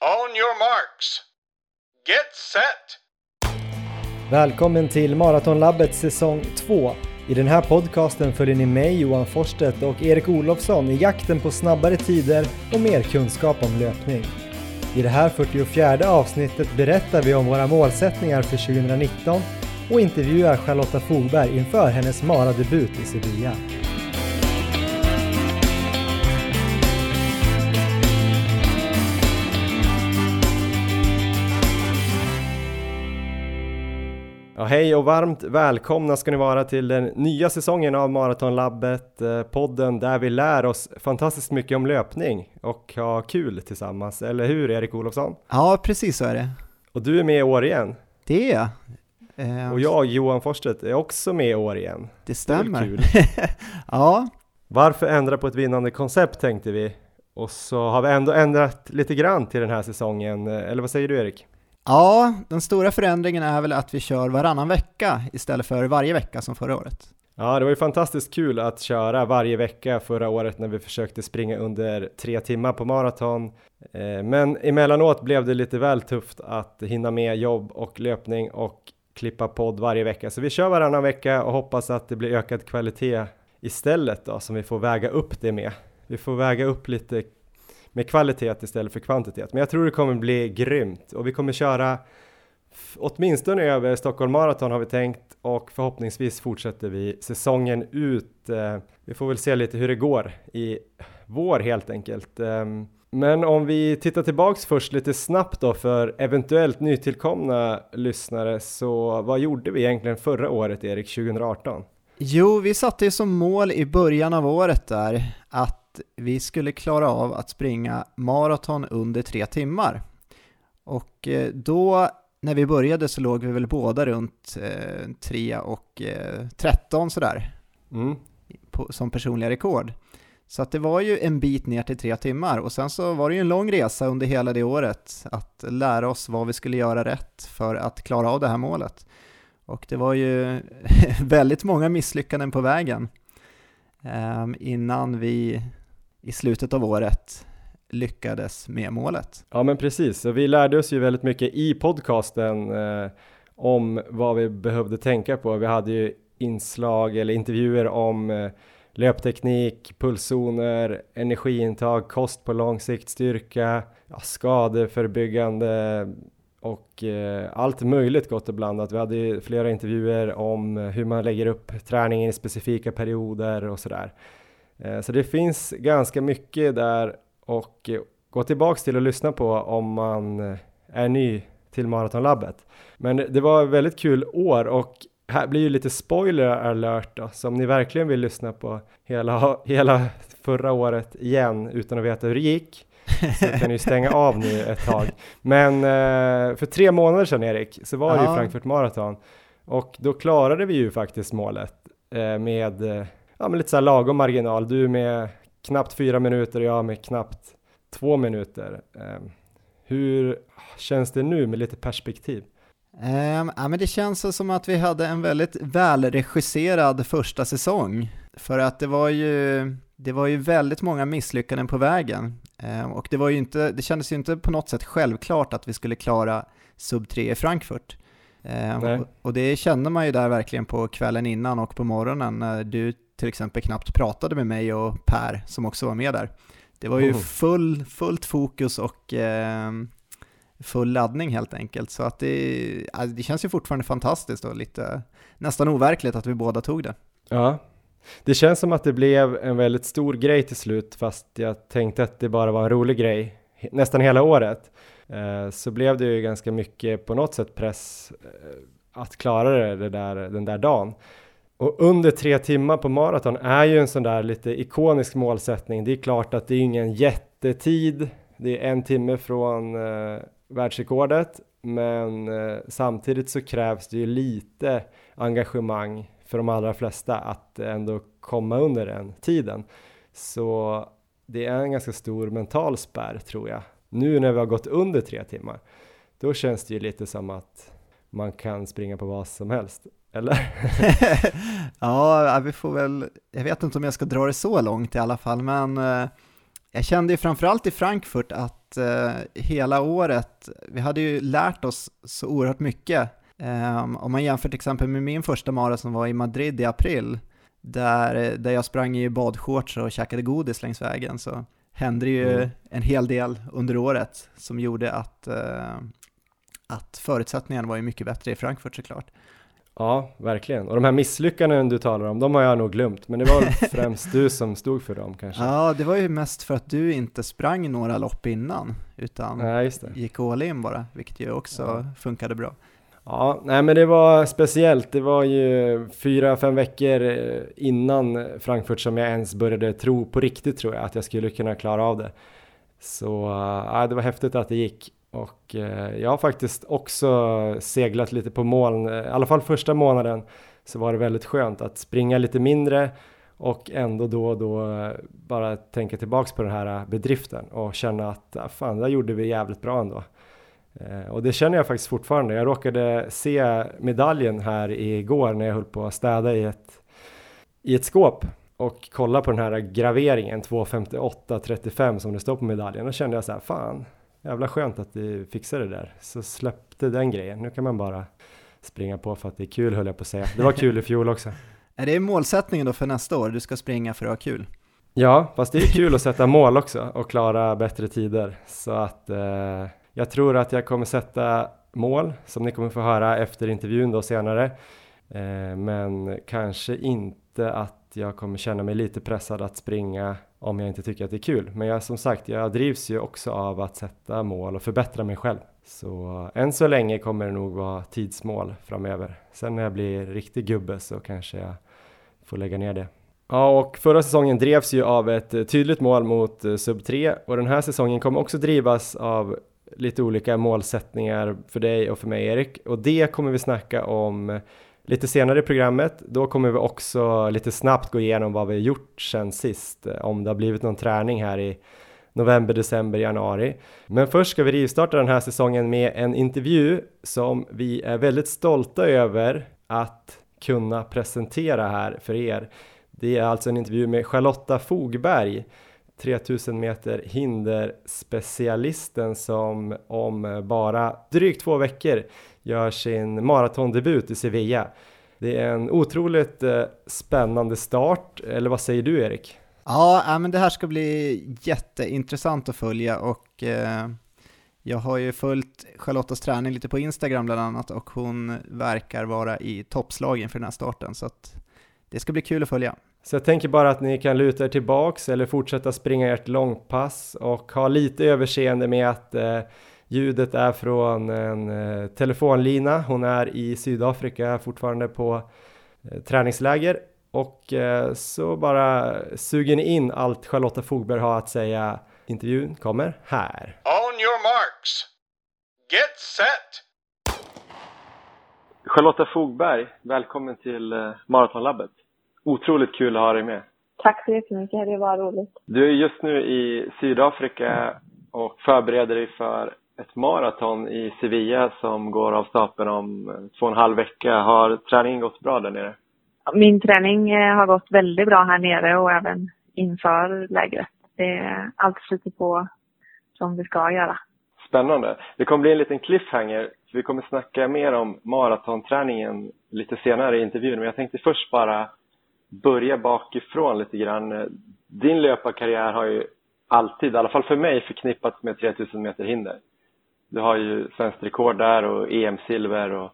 On your marks. Get set! Välkommen till Maratonlabbet säsong 2. I den här podcasten följer ni mig, Johan Forsstedt och Erik Olofsson i jakten på snabbare tider och mer kunskap om löpning. I det här 44 avsnittet berättar vi om våra målsättningar för 2019 och intervjuar Charlotta Fogberg inför hennes maradebut i Sevilla. Hej och varmt välkomna ska ni vara till den nya säsongen av Maratonlabbet, eh, podden där vi lär oss fantastiskt mycket om löpning och ha kul tillsammans, eller hur Erik Olofsson? Ja, precis så är det. Och du är med i år igen. Det är jag. Eh, Och jag, Johan Forstedt, är också med i år igen. Det stämmer. kul. ja, Varför ändra på ett vinnande koncept tänkte vi. Och så har vi ändå ändrat lite grann till den här säsongen, eh, eller vad säger du Erik? Ja, den stora förändringen är väl att vi kör varannan vecka istället för varje vecka som förra året. Ja, det var ju fantastiskt kul att köra varje vecka förra året när vi försökte springa under tre timmar på maraton. Eh, men emellanåt blev det lite väl tufft att hinna med jobb och löpning och klippa podd varje vecka. Så vi kör varannan vecka och hoppas att det blir ökad kvalitet istället då, som vi får väga upp det med. Vi får väga upp lite med kvalitet istället för kvantitet. Men jag tror det kommer bli grymt och vi kommer köra åtminstone över Stockholm Marathon har vi tänkt och förhoppningsvis fortsätter vi säsongen ut. Eh, vi får väl se lite hur det går i vår helt enkelt. Ehm, men om vi tittar tillbaks först lite snabbt då för eventuellt nytillkomna lyssnare så vad gjorde vi egentligen förra året Erik, 2018? Jo, vi satte ju som mål i början av året där att vi skulle klara av att springa maraton under tre timmar. Och eh, då, när vi började så låg vi väl båda runt eh, 3 och eh, 13 sådär. Mm. på, som personliga rekord. Så att det var ju en bit ner till tre timmar och sen så var det ju en lång resa under hela det året att lära oss vad vi skulle göra rätt för att klara av det här målet. Och det var ju väldigt många misslyckanden på vägen ehm, innan vi i slutet av året lyckades med målet. Ja men precis, och vi lärde oss ju väldigt mycket i podcasten eh, om vad vi behövde tänka på. Vi hade ju inslag eller intervjuer om eh, löpteknik, pulszoner, energiintag, kost på lång sikt, styrka, ja, skadeförebyggande och eh, allt möjligt gott och blandat. Vi hade ju flera intervjuer om eh, hur man lägger upp träningen i specifika perioder och sådär. Eh, så det finns ganska mycket där och eh, gå tillbaks till och lyssna på om man eh, är ny till Maratonlabbet. Men det var ett väldigt kul år och här blir ju lite spoiler alert då, så om ni verkligen vill lyssna på hela, hela förra året igen utan att veta hur det gick så kan ni ju stänga av nu ett tag. Men för tre månader sedan Erik så var det ju Ja. Frankfurt Marathon och då klarade vi ju faktiskt målet med ja, men lite så här lagom marginal. Du med knappt fyra minuter och jag med knappt två minuter. Eh, hur känns det nu med lite perspektiv? Ehm, ja, men det känns som att vi hade en väldigt välregisserad första säsong. För att det var ju, det var ju väldigt många misslyckanden på vägen. Ehm, och det, var ju inte, det kändes ju inte på något sätt självklart att vi skulle klara sub 3 i Frankfurt. Ehm, Nej. och, och det kände man ju där verkligen på kvällen innan och på morgonen när du till exempel knappt pratade med mig och Per som också var med där. Det var ju Oh. full, fullt fokus och ehm, full laddning helt enkelt. Så att det, alltså det känns ju fortfarande fantastiskt och lite nästan overkligt att vi båda tog det. Ja, det känns som att det blev en väldigt stor grej till slut fast jag tänkte att det bara var en rolig grej nästan hela året. Eh, så blev det ju ganska mycket på något sätt press eh, att klara det, det där, den där dagen. Och under tre timmar på maraton är ju en sån där lite ikonisk målsättning. Det är klart att det är ingen jättetid. Det är en timme från eh, världsrekordet, men eh, samtidigt så krävs det ju lite engagemang för de allra flesta att ändå komma under den tiden. Så det är en ganska stor mental spärr tror jag. Nu när vi har gått under tre timmar, då känns det ju lite som att man kan springa på vad som helst. Eller? ja, vi får väl, jag vet inte om jag ska dra det så långt i alla fall, men eh, Jag kände ju framförallt i Frankfurt att eh, hela året, vi hade ju lärt oss så oerhört mycket. Eh, om man jämför till exempel med min första mara som var i Madrid i april, där, där jag sprang i badshorts och käkade godis längs vägen, så hände det ju mm. en hel del under året som gjorde att, eh, att förutsättningarna var ju mycket bättre i Frankfurt såklart. Ja, verkligen. Och de här misslyckanden du talar om, de har jag nog glömt, men det var främst du som stod för dem kanske? Ja, det var ju mest för att du inte sprang några lopp innan, utan ja, gick all in bara, vilket ju också ja. funkade bra. Ja, nej men det var speciellt. Det var ju fyra, fem veckor eh, innan Frankfurt som jag ens började tro på riktigt tror jag att jag skulle kunna klara av det. Så ja, det var häftigt att det gick. Och eh, jag har faktiskt också seglat lite på moln, eh, i alla fall första månaden så var det väldigt skönt att springa lite mindre och ändå då och då eh, bara tänka tillbaks på den här eh, bedriften och känna att ah, fan, det gjorde vi jävligt bra ändå. Eh, och det känner jag faktiskt fortfarande. Jag råkade se medaljen här igår när jag höll på att städa i ett, i ett skåp och kolla på den här graveringen 258-35 som det står på medaljen. Då kände jag så här, fan, jävla skönt att vi fixade det där. Så släppte den grejen. Nu kan man bara springa på för att det är kul höll jag på att säga. Det var kul i fjol också. Är det målsättningen då för nästa år? Du ska springa för att ha kul? Ja, fast det är kul att sätta mål också och klara bättre tider. Så att eh, jag tror att jag kommer sätta mål som ni kommer få höra efter intervjun då senare. Eh, men kanske inte att jag kommer känna mig lite pressad att springa om jag inte tycker att det är kul. Men jag, som sagt, jag drivs ju också av att sätta mål och förbättra mig själv. Så än så länge kommer det nog vara tidsmål framöver. Sen när jag blir riktig gubbe så kanske jag får lägga ner det. Ja, och förra säsongen drevs ju av ett tydligt mål mot eh, sub 3 och den här säsongen kommer också drivas av lite olika målsättningar för dig och för mig Erik och det kommer vi snacka om lite senare i programmet. Då kommer vi också lite snabbt gå igenom vad vi har gjort sen sist, eh, om det har blivit någon träning här i november, december, januari. Men först ska vi rivstarta den här säsongen med en intervju som vi är väldigt stolta över att kunna presentera här för er. Det är alltså en intervju med Charlotta Fogberg 3000 meter hinderspecialisten som om bara drygt två veckor gör sin maratondebut i Sevilla. Det är en otroligt eh, spännande start, eller vad säger du Erik? Ja, men det här ska bli jätteintressant att följa och eh, jag har ju följt Charlottas träning lite på Instagram bland annat och hon verkar vara i toppslagen för den här starten så att det ska bli kul att följa. Så jag tänker bara att ni kan luta er tillbaks eller fortsätta springa ert långpass och ha lite överseende med att eh, ljudet är från en eh, telefonlina. Hon är i Sydafrika fortfarande på eh, träningsläger och eh, så bara suger ni in allt Charlotta Fogberg har att säga. Intervjun kommer här. On your marks. Get set! Charlotta Fogberg, välkommen till Maratonlabbet. Otroligt kul att ha dig med. Tack så jättemycket, det var roligt. Du är just nu i Sydafrika och förbereder dig för ett maraton i Sevilla som går av stapeln om två och en halv vecka. Har träningen gått bra där nere? Min träning eh, har gått väldigt bra här nere och även inför lägret. Det, allt flyter på som det ska göra. Spännande. Det kommer bli en liten cliffhanger. Vi kommer snacka mer om maratonträningen lite senare i intervjun. Men jag tänkte först bara börja bakifrån lite grann. Din löparkarriär har ju alltid, i alla fall för mig, förknippats med 3000 meter hinder. Du har ju svenskt rekord där och EM-silver och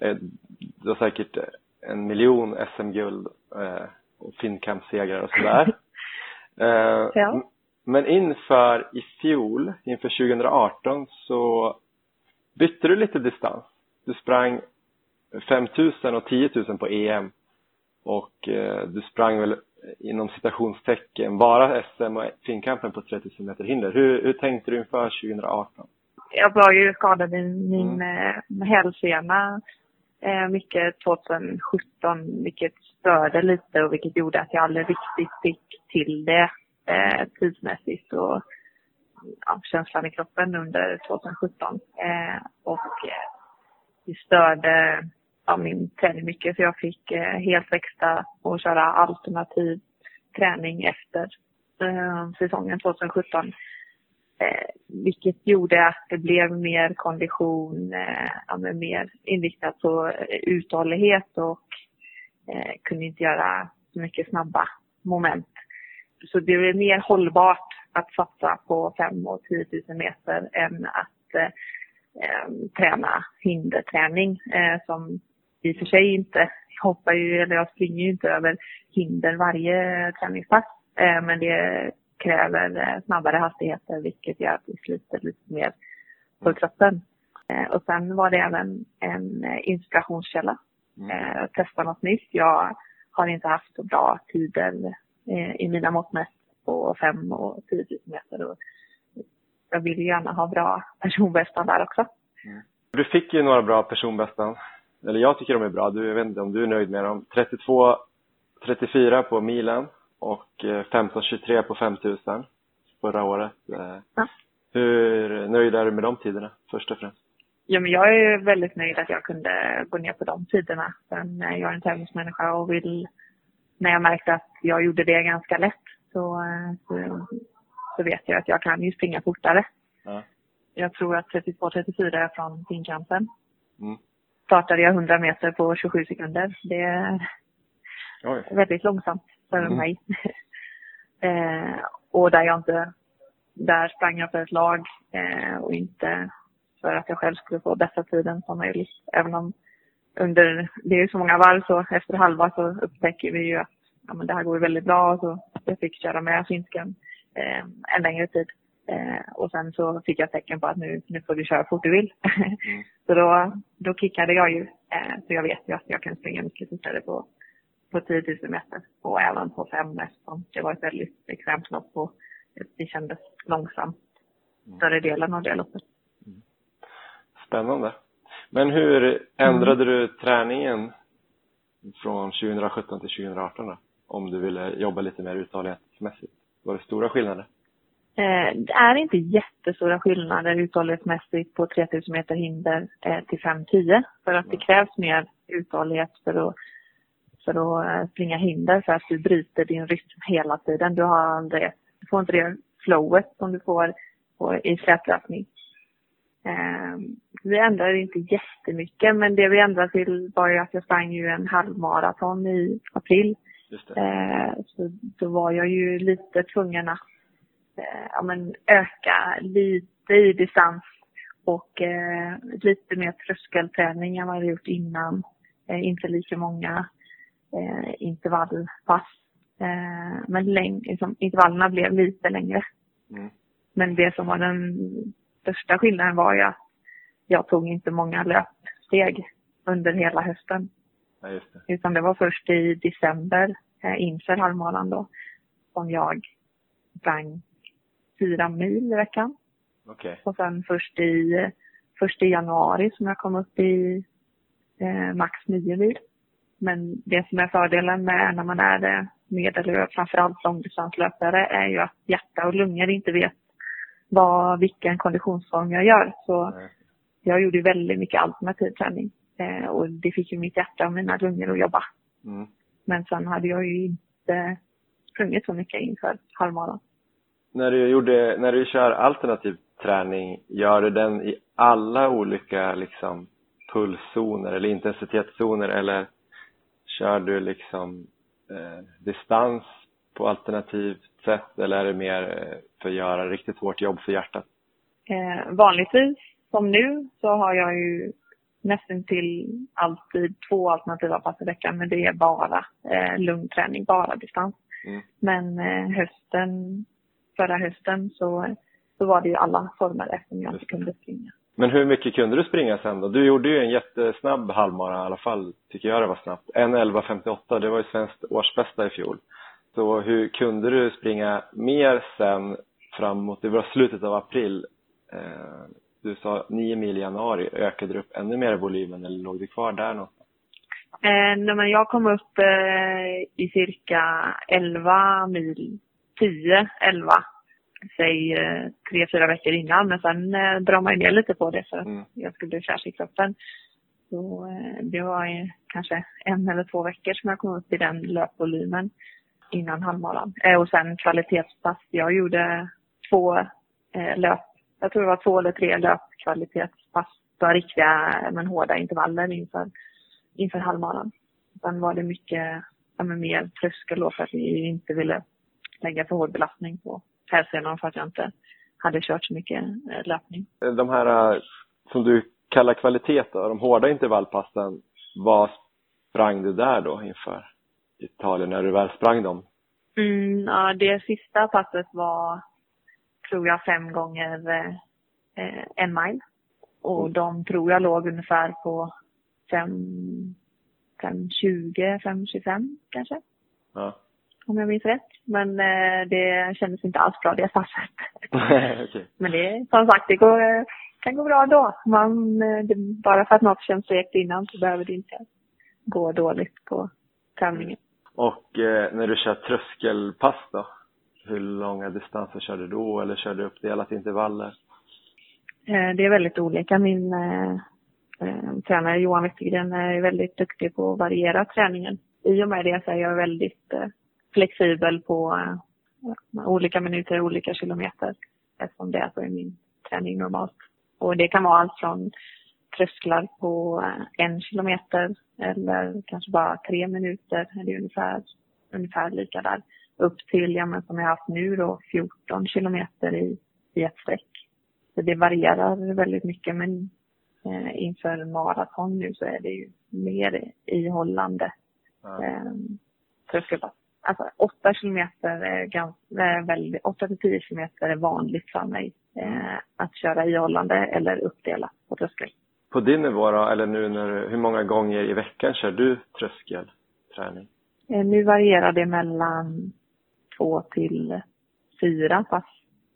eh, du har säkert en miljon SM-guld eh, och Finnkamp-segrar och sådär. Eh, ja. Men inför i fjol, inför 2018 så bytte du lite distans. Du sprang 5000 och 10 000 på EM och eh, du sprang väl inom citationstecken bara SM och Finnkampen på 3000 meter hinder. Hur, hur tänkte du inför 2018? Jag var ju skadad i min mm. eh, hälsena eh, mycket 2017 vilket störde lite och vilket gjorde att jag aldrig riktigt fick till det eh, tidsmässigt och ja, känslan i kroppen under 2017. Eh, och eh, det störde ja, min träning mycket så jag fick eh, helt växta och köra alternativ träning efter eh, säsongen 2017. Eh, vilket gjorde att det blev mer kondition, eh, ja, mer inriktat på eh, uthållighet och eh, kunde inte göra så mycket snabba moment. Så det blev mer hållbart att satsa på 5 och 10 000 meter än att eh, eh, träna hinderträning eh, som i och för sig inte hoppar ju, eller jag springer ju inte över hinder varje träningspass. Eh, men det kräver eh, snabbare hastigheter vilket gör att vi sliter lite mer på kroppen. Eh, och sen var det även en inspirationskälla. Mm. Testa något nytt. Jag har inte haft så bra tider i mina mått mätt på 5 och 10 000 meter. Och jag vill gärna ha bra personbästa där också. Mm. Du fick ju några bra personbästan. Eller jag tycker de är bra. Du, jag vet inte om du är nöjd med dem. 32, 34 på milen och 15.23 eh, på 5000 förra året. Eh, ja. Hur nöjd är du med de tiderna först och främst? Ja, men jag är väldigt nöjd att jag kunde gå ner på de tiderna. Sen jag är en tävlingsmänniska och vill, när jag märkte att jag gjorde det ganska lätt så, eh, så, så vet jag att jag kan ju springa fortare. Ja. Jag tror att 32-34 är från finkampen. Mm. Startade jag 100 meter på 27 sekunder. Det är Oj. väldigt långsamt för mm. mig. eh, och där jag inte, där sprang jag för ett lag eh, och inte för att jag själv skulle få bästa tiden som möjligt. Även om under, det är så många varv så efter halva så upptäcker vi ju att ja, men det här går väldigt bra. Så jag fick köra med finskan eh, en längre tid. Eh, och sen så fick jag tecken på att nu, nu får du köra fort du vill. Mm. så då, då kickade jag ju. Eh, så jag vet ju att jag kan springa mycket fortare på, på 10 000 meter och även på 5 eftersom det var ett väldigt bekvämt lopp och det kändes långsamt mm. större delen av det loppet. Mm. Spännande. Men hur ändrade mm. du träningen från 2017 till 2018 då? Om du ville jobba lite mer uthållighetsmässigt? Var det stora skillnader? Eh, det är inte jättestora skillnader uthållighetsmässigt på 3000 meter hinder eh, till 5-10 för att det krävs mer uthållighet för att för att eh, springa hinder för att du bryter din rytm hela tiden. Du, har aldrig, du får inte det flowet som du får i slätlöpning. Eh, vi ändrade inte jättemycket men det vi ändrade till var ju att jag sprang ju en halvmaraton i april. Eh, så då var jag ju lite tvungen att eh, ja, men öka lite i distans och eh, lite mer tröskelträning än vad jag hade gjort innan. Eh, inte lika många eh, intervallpass. Eh, men läng liksom, intervallerna blev lite längre. Mm. Men det som var den största skillnaden var ju att jag tog inte många löpsteg under hela hösten. Ja, det. Utan det var först i december eh, inför halvmaran då som jag sprang fyra mil i veckan. Okay. Och sen först i, först i januari som jag kom upp i eh, max nio mil. Men det som är fördelen med när man är medel framförallt långdistanslöpare är ju att hjärta och lungor inte vet vad, vilken konditionsform jag gör. Så jag gjorde väldigt mycket alternativ träning. Eh, och det fick ju mitt hjärta och mina lungor att jobba. Mm. Men sen hade jag ju inte sprungit så mycket inför halvmaran. När du, gjorde, när du kör alternativ träning, gör du den i alla olika liksom pulszoner eller intensitetszoner eller Kör du liksom eh, distans på alternativt sätt eller är det mer eh, för att göra riktigt hårt jobb för hjärtat? Eh, vanligtvis, som nu, så har jag ju nästan till alltid två alternativa pass i veckan men det är bara eh, lungträning, bara distans. Mm. Men eh, hösten, förra hösten så, så var det ju alla former eftersom jag inte kunde springa. Men hur mycket kunde du springa sen då? Du gjorde ju en jättesnabb halvmara i alla fall, tycker jag det var snabbt. 1.11.58, det var ju svenskt årsbästa i fjol. Så hur kunde du springa mer sen framåt, det var slutet av april. Eh, du sa 9 mil i januari, ökade du upp ännu mer i volymen eller låg du kvar där någonstans? Eh, men jag kom upp eh, i cirka 11 mil, 10, 11 säg eh, tre, fyra veckor innan. Men sen eh, drar man ner lite på det för att mm. jag skulle bli fräsch i kroppen. Så eh, det var kanske en eller två veckor som jag kom upp i den löpvolymen. innan halvmaran. Och sen kvalitetspass. Jag gjorde två löp, jag tror det var två eller tre löpkvalitetspass. På riktiga men hårda intervaller inför, inför halvmaran. Sen var det mycket ja, mer tröskel då för att vi inte ville lägga för hård belastning på hälsenan för att jag inte hade kört så mycket eh, löpning. De här eh, som du kallar kvalitet då, de hårda intervallpassen, vad sprang du där då inför Italien när du väl sprang dem? Mm, ja, det sista passet var, tror jag, fem gånger eh, en mile. Och mm. de tror jag låg ungefär på fem, 5.20, 5.25 kanske. Ja. Om jag minns rätt. Men eh, det kändes inte alls bra det passet. okay. Men det som sagt, det går, eh, kan gå bra då. Man, eh, det, bara för att något känns segt innan så behöver det inte gå dåligt på tävlingen. Och eh, när du kör tröskelpass då? Hur långa distanser kör du då eller kör du uppdelat intervaller? Eh, det är väldigt olika. Min eh, eh, tränare Johan Wettergren är väldigt duktig på att variera träningen. I och med det så är jag väldigt flexibel på eh, olika minuter, olika kilometer eftersom det är min träning normalt. Och det kan vara allt från trösklar på eh, en kilometer eller kanske bara tre minuter. Det är ungefär, ungefär lika där. Upp till, ja men som jag har haft nu då, 14 kilometer i, i ett streck. Så det varierar väldigt mycket men eh, inför maraton nu så är det ju mer ihållande ja. eh, tröskelpass. Alltså 8 kilometer är ganska, väldigt, 8 till 10 kilometer är vanligt för mig eh, att köra ihållande eller uppdelat på tröskel. På din nivå då, eller nu när, hur många gånger i veckan kör du tröskelträning? Eh, nu varierar det mellan två till fyra pass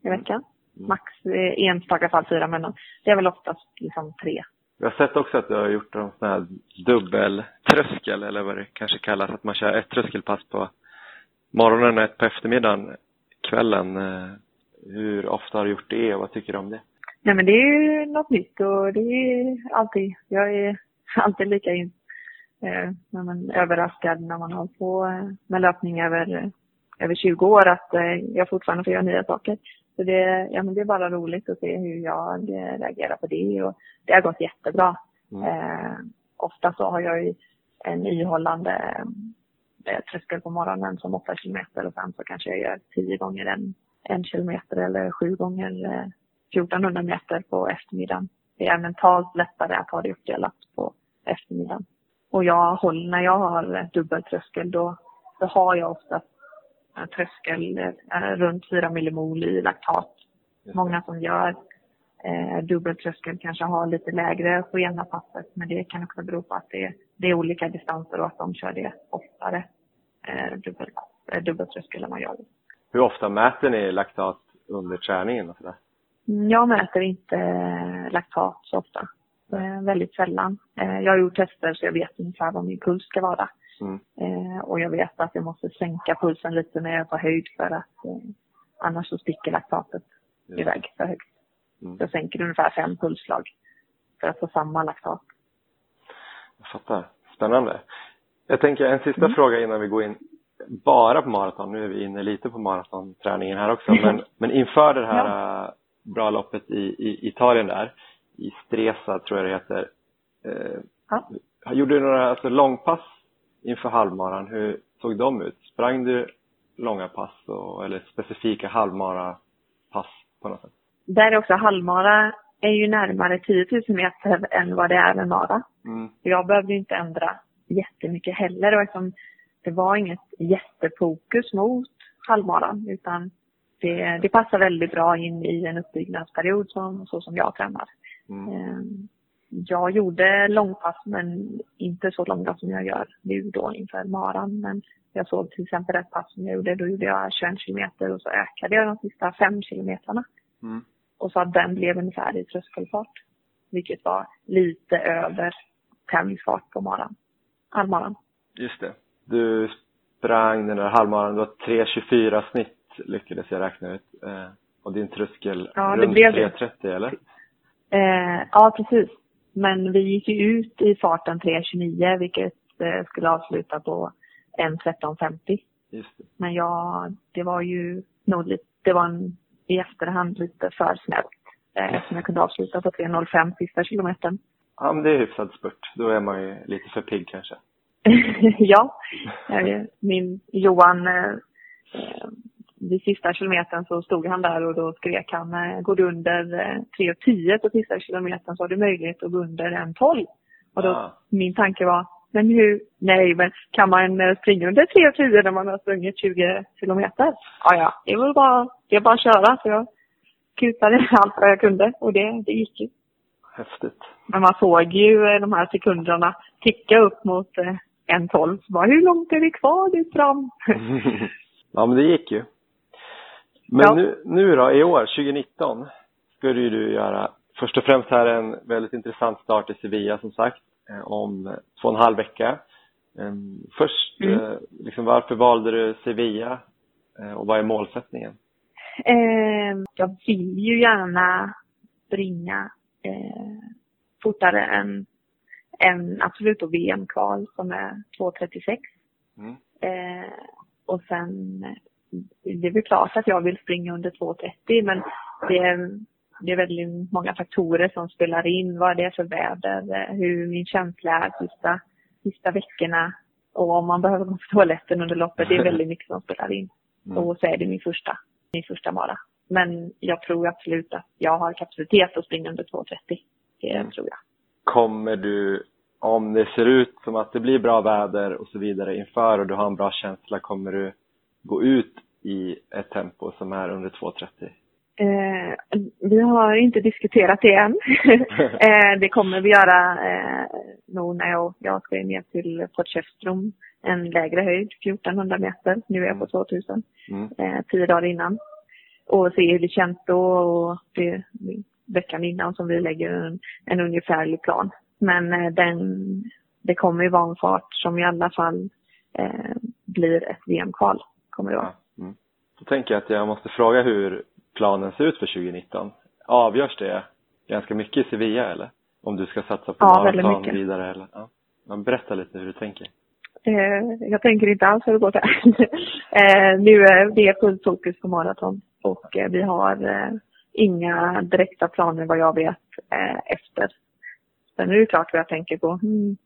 i mm. veckan. Mm. Max i enstaka fall fyra, men det är väl oftast liksom tre. Jag har sett också att du har gjort en sån här dubbeltröskel, eller vad det kanske kallas, att man kör ett tröskelpass på morgonen ett på eftermiddagen, kvällen. Eh, hur ofta har du gjort det och vad tycker du om det? Nej men det är ju något nytt och det är alltid, jag är alltid lika in, eh, när man överraskad när man har på eh, med löpning över, över 20 år att eh, jag fortfarande får göra nya saker. Så det, ja, men det är bara roligt att se hur jag eh, reagerar på det och det har gått jättebra. Mm. Eh, ofta så har jag ju en ihållande eh, tröskel på morgonen som 8 kilometer och sen så kanske jag gör 10 gånger en, en kilometer eller 7 gånger eh, 1400 meter på eftermiddagen. Det är mentalt lättare att ha det uppdelat på eftermiddagen. Och jag håller, när jag har dubbeltröskel då, då har jag ofta tröskel eh, runt 4 millimol i laktat. Många som gör eh, dubbeltröskel kanske har lite lägre på ena passet men det kan också bero på att det, det är olika distanser och att de kör det oftare, eh, dubbel, eh, dubbeltröskel än vad jag gör. Hur ofta mäter ni laktat under träningen och sådär? Jag mäter inte eh, laktat så ofta. Eh, väldigt sällan. Eh, jag har gjort tester så jag vet ungefär vad min puls ska vara. Mm. Eh, och jag vet att jag måste sänka pulsen lite när jag är på höjd för att eh, annars så sticker laktatet ja. iväg för högt. Mm. Jag sänker ungefär fem pulsslag för att få samma laktat. Jag fattar. Spännande. Jag tänker en sista mm. fråga innan vi går in bara på maraton. Nu är vi inne lite på maratonträningen här också. Men, men inför det här ja. bra loppet i, i Italien där, i Stresa tror jag det heter. Eh, ja. Gjorde du några alltså, långpass inför halvmaran, hur såg de ut? Sprang du långa pass och, eller specifika halvmara-pass på något sätt? Där är också halvmara är ju närmare 10 000 meter än vad det är med mara. Mm. Jag behövde inte ändra jättemycket heller och eftersom det var inget jättefokus mot halvmaran utan det, det passar väldigt bra in i en uppbyggnadsperiod som, så som jag tränar. Mm. Ehm, jag gjorde långpass men inte så långa som jag gör nu då inför maran. Men jag såg till exempel ett pass som jag gjorde, då gjorde jag 21 kilometer och så ökade jag de sista fem kilometrarna. Mm. Och så att den blev ungefär i tröskelfart. Vilket var lite över tävlingsfart på maran. Halvmaran. Just det. Du sprang den där halvmaran, det var 3.24 snitt lyckades jag räkna ut. Eh, och din tröskel ja, runt 3.30 eller? Eh, ja, precis. Men vi gick ju ut i farten 3.29 vilket eh, skulle avsluta på 1.13.50. Just det. Men jag, det var ju nog lite, det var en, i efterhand lite för snällt. Eh, eftersom jag kunde avsluta på 3.05 sista kilometern. Ja, men det är hyfsad spurt. Då är man ju lite för pigg kanske. ja, eh, min Johan, eh, eh, vid sista kilometern så stod han där och då skrek han, eh, går du under eh, 3.10 på sista kilometern så har du möjlighet att gå under 1.12. Och då, Ah. min tanke var, men hur, nej men kan man eh, springa under 3.10 när man har sprungit 20 kilometer? Ja, ja, det var bara, det är bara att köra. Så jag kutade allt vad jag kunde och det, det gick ju. Häftigt. Men man såg ju eh, de här sekunderna ticka upp mot eh, 1.12. Så bara, hur långt är det kvar dit fram? ja, men det gick ju. Men Ja. nu, nu då, i år, 2019, skulle ju du göra först och främst här en väldigt intressant start i Sevilla som sagt, eh, om två och en halv vecka. Eh, Först, Mm. liksom varför valde du Sevilla och vad är målsättningen? Eh, jag vill ju gärna springa eh, fortare än, än absolut då VM-kval som är 2.36. Mm. Eh, och sen, eh, det är väl klart att jag vill springa under 2.30 men det är, det är väldigt många faktorer som spelar in. Vad det är för väder, eh, hur min känsla är sista, sista veckorna och om man behöver gå på toaletten under loppet. Det är väldigt mycket som spelar in. Mm. Och så är det min första, min första mara. Men jag tror absolut att jag har kapacitet att springa under 2.30. Det Mm. tror jag. Kommer du, om det ser ut som att det blir bra väder och så vidare inför och du har en bra känsla, kommer du gå ut i ett tempo som är under 2.30? Eh, vi har inte diskuterat det än. eh, det kommer vi göra eh, nog när jag, jag ska ner till Potchefstroom, en lägre höjd, 1400 meter. Nu är jag på 2000, Mm. eh, tio dagar innan. Och se hur det känns då och det, veckan innan som vi lägger en, en ungefärlig plan. Men eh, den, det kommer ju vara en fart som i alla fall eh, blir ett VM-kval. Kommer det vara. Ja. Mm. Då tänker jag att jag måste fråga hur planen ser ut för 2019. Avgörs det ganska mycket i Sevilla eller? Om du ska satsa på Ja, maraton vidare eller? Ja. Men berätta lite hur du tänker. Eh, jag tänker inte alls hur det går där. eh, nu är det fullt fokus på maraton och eh, vi har eh, inga direkta planer vad jag vet eh, efter. Sen är det klart vad jag tänker på. Hmm,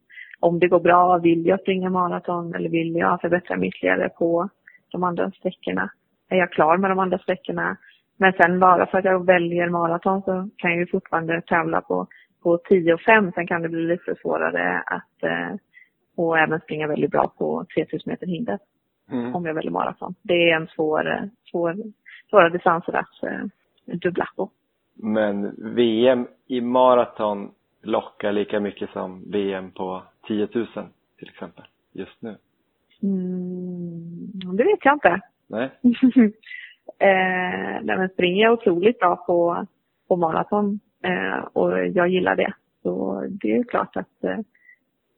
om det går bra, vill jag springa maraton eller vill jag förbättra mig ytterligare på de andra sträckorna? Är jag klar med de andra sträckorna? Men sen bara för att jag väljer maraton så kan jag ju fortfarande tävla på, på 10 och 5. Sen kan det bli lite svårare att eh, och även springa väldigt bra på 3000 meter hinder Mm. om jag väljer maraton. Det är en svår, svår, svåra distanser att eh, dubbla på. Men VM i maraton lockar lika mycket som VM på 10 000 till exempel just nu? Mm, det vet jag inte. Nej? eh, nej, men springer jag otroligt bra på, på maraton eh, och jag gillar det. Så det är ju klart att, eh,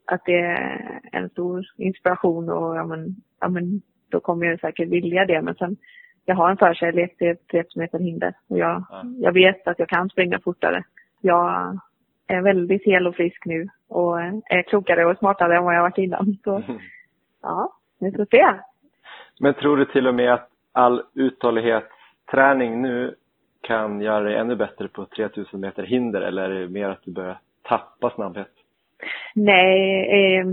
att det är en stor inspiration och ja, men, ja, men, då kommer jag säkert vilja det. Men sen, jag har en förkärlek till 30 meter hinder och jag, Ja. jag vet att jag kan springa fortare. Jag är väldigt hel och frisk nu och är klokare och smartare än vad jag varit innan. Så ja, vi får se. Men tror du till och med att all uthållighetsträning nu kan göra dig ännu bättre på 3000 meter hinder eller är det mer att du börjar tappa snabbhet? Nej, eh,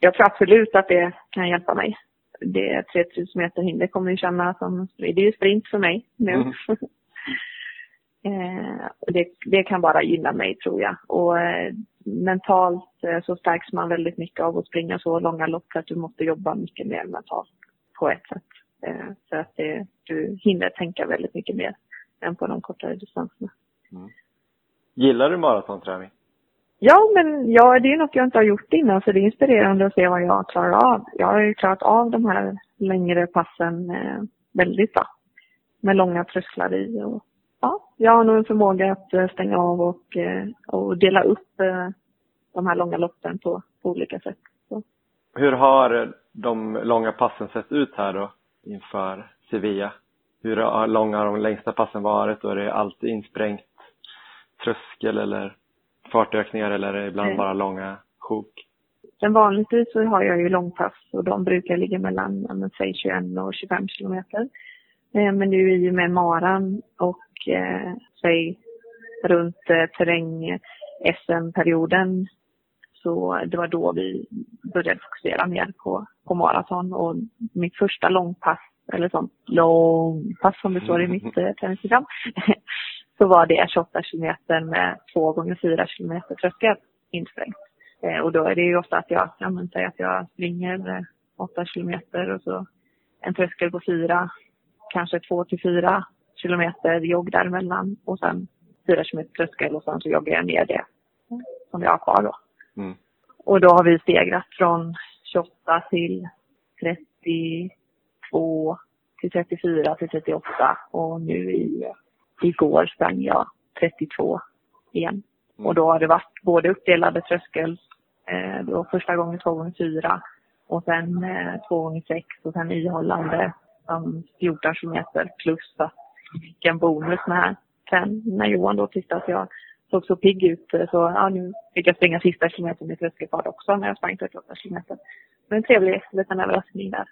jag tror absolut att det kan hjälpa mig. Det 3000 meter hinder kommer ju känna som, det är ju sprint för mig nu. Mm. eh, och det, det kan bara gynna mig tror jag. Och eh, mentalt eh, så stärks man väldigt mycket av att springa så långa lopp för att du måste jobba mycket mer mentalt på ett sätt. Eh, för att det, du hinner tänka väldigt mycket mer än på de kortare distanserna. Gillar du maratonträning? Ja, men ja, det är något jag inte har gjort innan så det är inspirerande att se vad jag klarar av. Jag har ju klarat av de här längre passen eh, väldigt bra. Med långa trösklar i och ja, jag har nog en förmåga att eh, stänga av och, eh, och dela upp eh, de här långa loppen på, på olika sätt. Så. Hur har de långa passen sett ut här då inför Sevilla? Hur långa har de längsta passen varit och är det alltid insprängt tröskel eller fartökningar eller ibland Mm. bara långa sjok? Sen vanligtvis så har jag ju långpass och de brukar ligga mellan, säg 21 och 25 kilometer. Eh, men nu i och med maran och eh, säg runt eh, terräng SM-perioden så det var då vi började fokusera mer på, på maraton och mitt första långpass, eller sånt långpass som det står i mitt eh, träningsprogram, så var det 28 kilometer med 2 gånger 4 kilometer tröskel insprängt. Eh, och då är det ju ofta att jag, ja men säg att jag springer 8 eh, kilometer och så en tröskel på 4, kanske 2 till 4 kilometer jogg däremellan och sen 4 kilometer tröskel och sen så joggar jag ner det som jag har kvar då. Mm. Och då har vi stegrat från 28 till 32 till 34 till 38 och nu i, igår sprang jag 32 igen. Mm. Och då har det varit både uppdelade tröskel, eh, då första gången 2 gånger 4 och sen eh, 2 gånger 6 och sen ihållande um, 14 kilometer plus att fick en bonus med sen när Johan då tyckte att jag såg så pigg ut så ja, nu fick jag springa sista kilometern i tröskelfart också när jag sprang 38 kilometer. Men en trevlig liten överraskning där.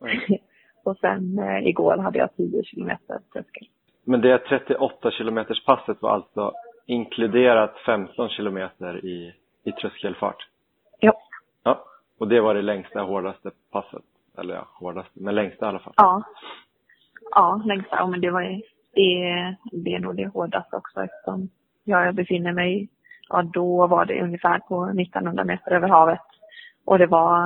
Mm. och sen eh, igår hade jag 10 kilometer tröskel. Men det 38 kilometers passet var alltså inkluderat 15 kilometer i, i tröskelfart? Ja. Ja, och det var det längsta, hårdaste passet? Eller ja, hårdaste, men längsta i alla fall? Ja. Ja, längsta. Ja, men det var det, det är nog det hårdaste också eftersom jag befinner mig, ja då var det ungefär på 1900 meter över havet. Och det var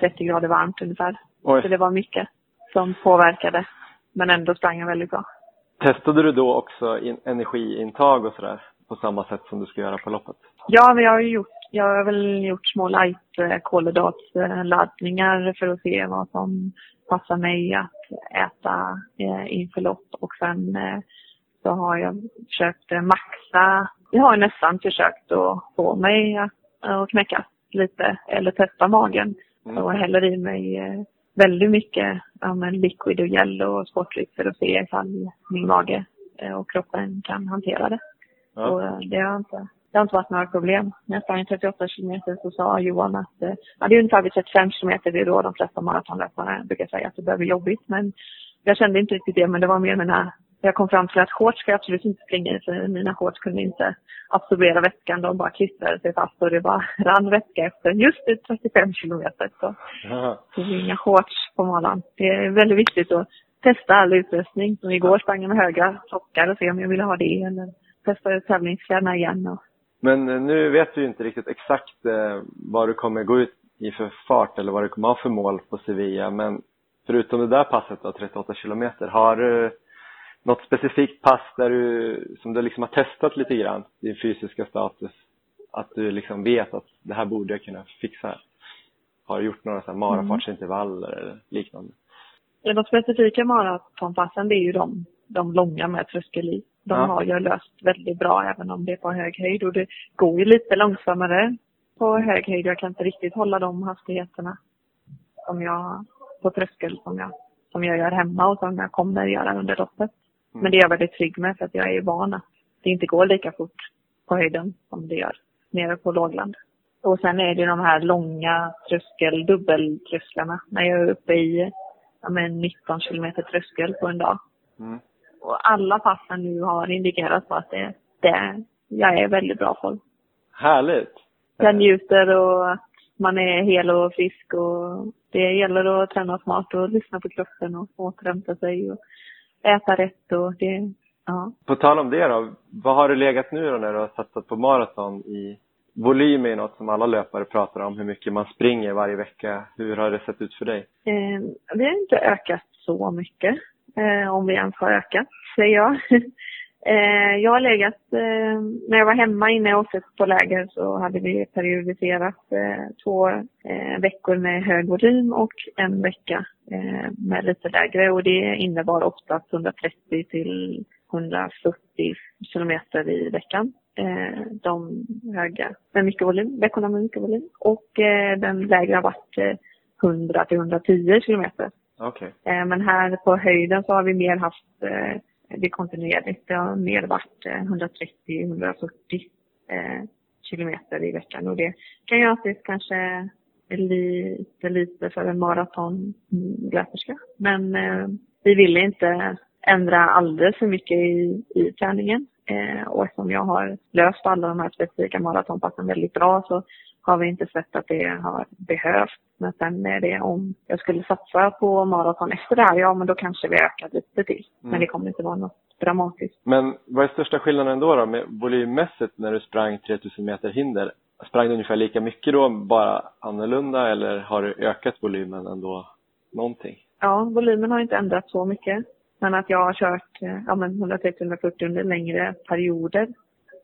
30 eh, grader varmt ungefär. Oj. Så det var mycket som påverkade. Men ändå sprang jag väldigt bra. Testade du då också in, energiintag och sådär på samma sätt som du ska göra på loppet? Ja, men jag har gjort, jag har väl gjort små light eh, kolhydratladdningar för att se vad som passar mig att äta eh, inför lopp och sen så har jag försökt maxa. Jag har nästan försökt att få mig att knäcka lite eller testa magen. Mm. Och häller i mig eh, väldigt mycket ja, men liquid och gel och sportdryck för att se ifall min mage eh, och kroppen kan hantera det. Ja. Och eh, det har inte det har inte varit några problem. När jag sprang 38 kilometer så sa Johan att ja, det är ungefär vid 35 kilometer, det är då de flesta maratonlöpare brukar säga att det börjar bli jobbigt. Men jag kände inte riktigt det, men det var mer här jag kom fram till att shorts ska jag absolut inte springa i för mina shorts kunde inte absorbera vätskan. De bara klistrade sig fast och det bara rann vätska efter just det 35 kilometer. Så inga shorts på malan. Det är väldigt viktigt att testa all utrustning. Som igår sprang jag med höga sockar och se om jag ville ha det eller testa tävlingskläderna igen. Och... Men eh, nu vet du ju inte riktigt exakt eh, vad du kommer gå ut i för fart eller vad du kommer ha för mål på Sevilla. Men förutom det där passet då, 38 kilometer, har du något specifikt pass där du, som du liksom har testat lite grann, din fysiska status? Att du liksom vet att det här borde jag kunna fixa? Har du gjort några sådana marafartsintervaller eller liknande? Ja, de specifika maratonpassen det är ju de, de långa med tröskel i. De ja. har jag löst väldigt bra även om det är på hög höjd och det går ju lite långsammare på hög höjd. Jag kan inte riktigt hålla de hastigheterna som jag på tröskel som jag, som jag gör hemma och som jag kommer göra under loppet. Mm. Men det är jag väldigt trygg med för att jag är van att det inte går lika fort på höjden som det gör nere på lågland. Och sen är det de här långa tröskel, dubbeltrösklarna. När jag är uppe i ja, men 19 kilometer tröskel på en dag. Mm. Och alla passen nu har indikerat på att det, det jag är väldigt bra på. Härligt! Jag njuter och att man är hel och frisk och det gäller att träna smart och lyssna på kroppen och återhämta sig och äta rätt och det, ja. På tal om det då, vad har du legat nu då när du har satsat på maraton i volym är något som alla löpare pratar om, hur mycket man springer varje vecka. Hur har det sett ut för dig? Eh, vi har inte ökat så mycket, eh, om vi ens har ökat, säger jag. eh, jag har legat, eh, när jag var hemma innan jag åkte på läger så hade vi periodiserat eh, två veckor med hög volym och en vecka med lite lägre och det innebar oftast 130 till 140 kilometer i veckan. De höga med mycket volym, veckorna med mycket volym. Och den lägre har varit 100 till 110 kilometer. Okay. Men här på höjden så har vi mer haft det är kontinuerligt. Det har mer varit eh, 130-140 eh, kilometer i veckan och det kan ju anses kanske lite, lite för en maratonlöperska. Mm, Men eh, vi ville inte ändra alldeles för mycket i, i träningen. Eh, och eftersom jag har löst alla de här specifika maratonpassen väldigt bra så har vi inte sett att det har behövts. Men sen är det om jag skulle satsa på maraton efter det här, ja men då kanske vi ökar lite till. Mm. Men det kommer inte vara något dramatiskt. Men vad är största skillnaden då, då med volymmässigt när du sprang 3000 meter hinder? Sprang du ungefär lika mycket då, bara annorlunda eller har du ökat volymen ändå någonting? Ja, volymen har inte ändrats så mycket. Men att jag har kört eh, ja, 130-140 under längre perioder.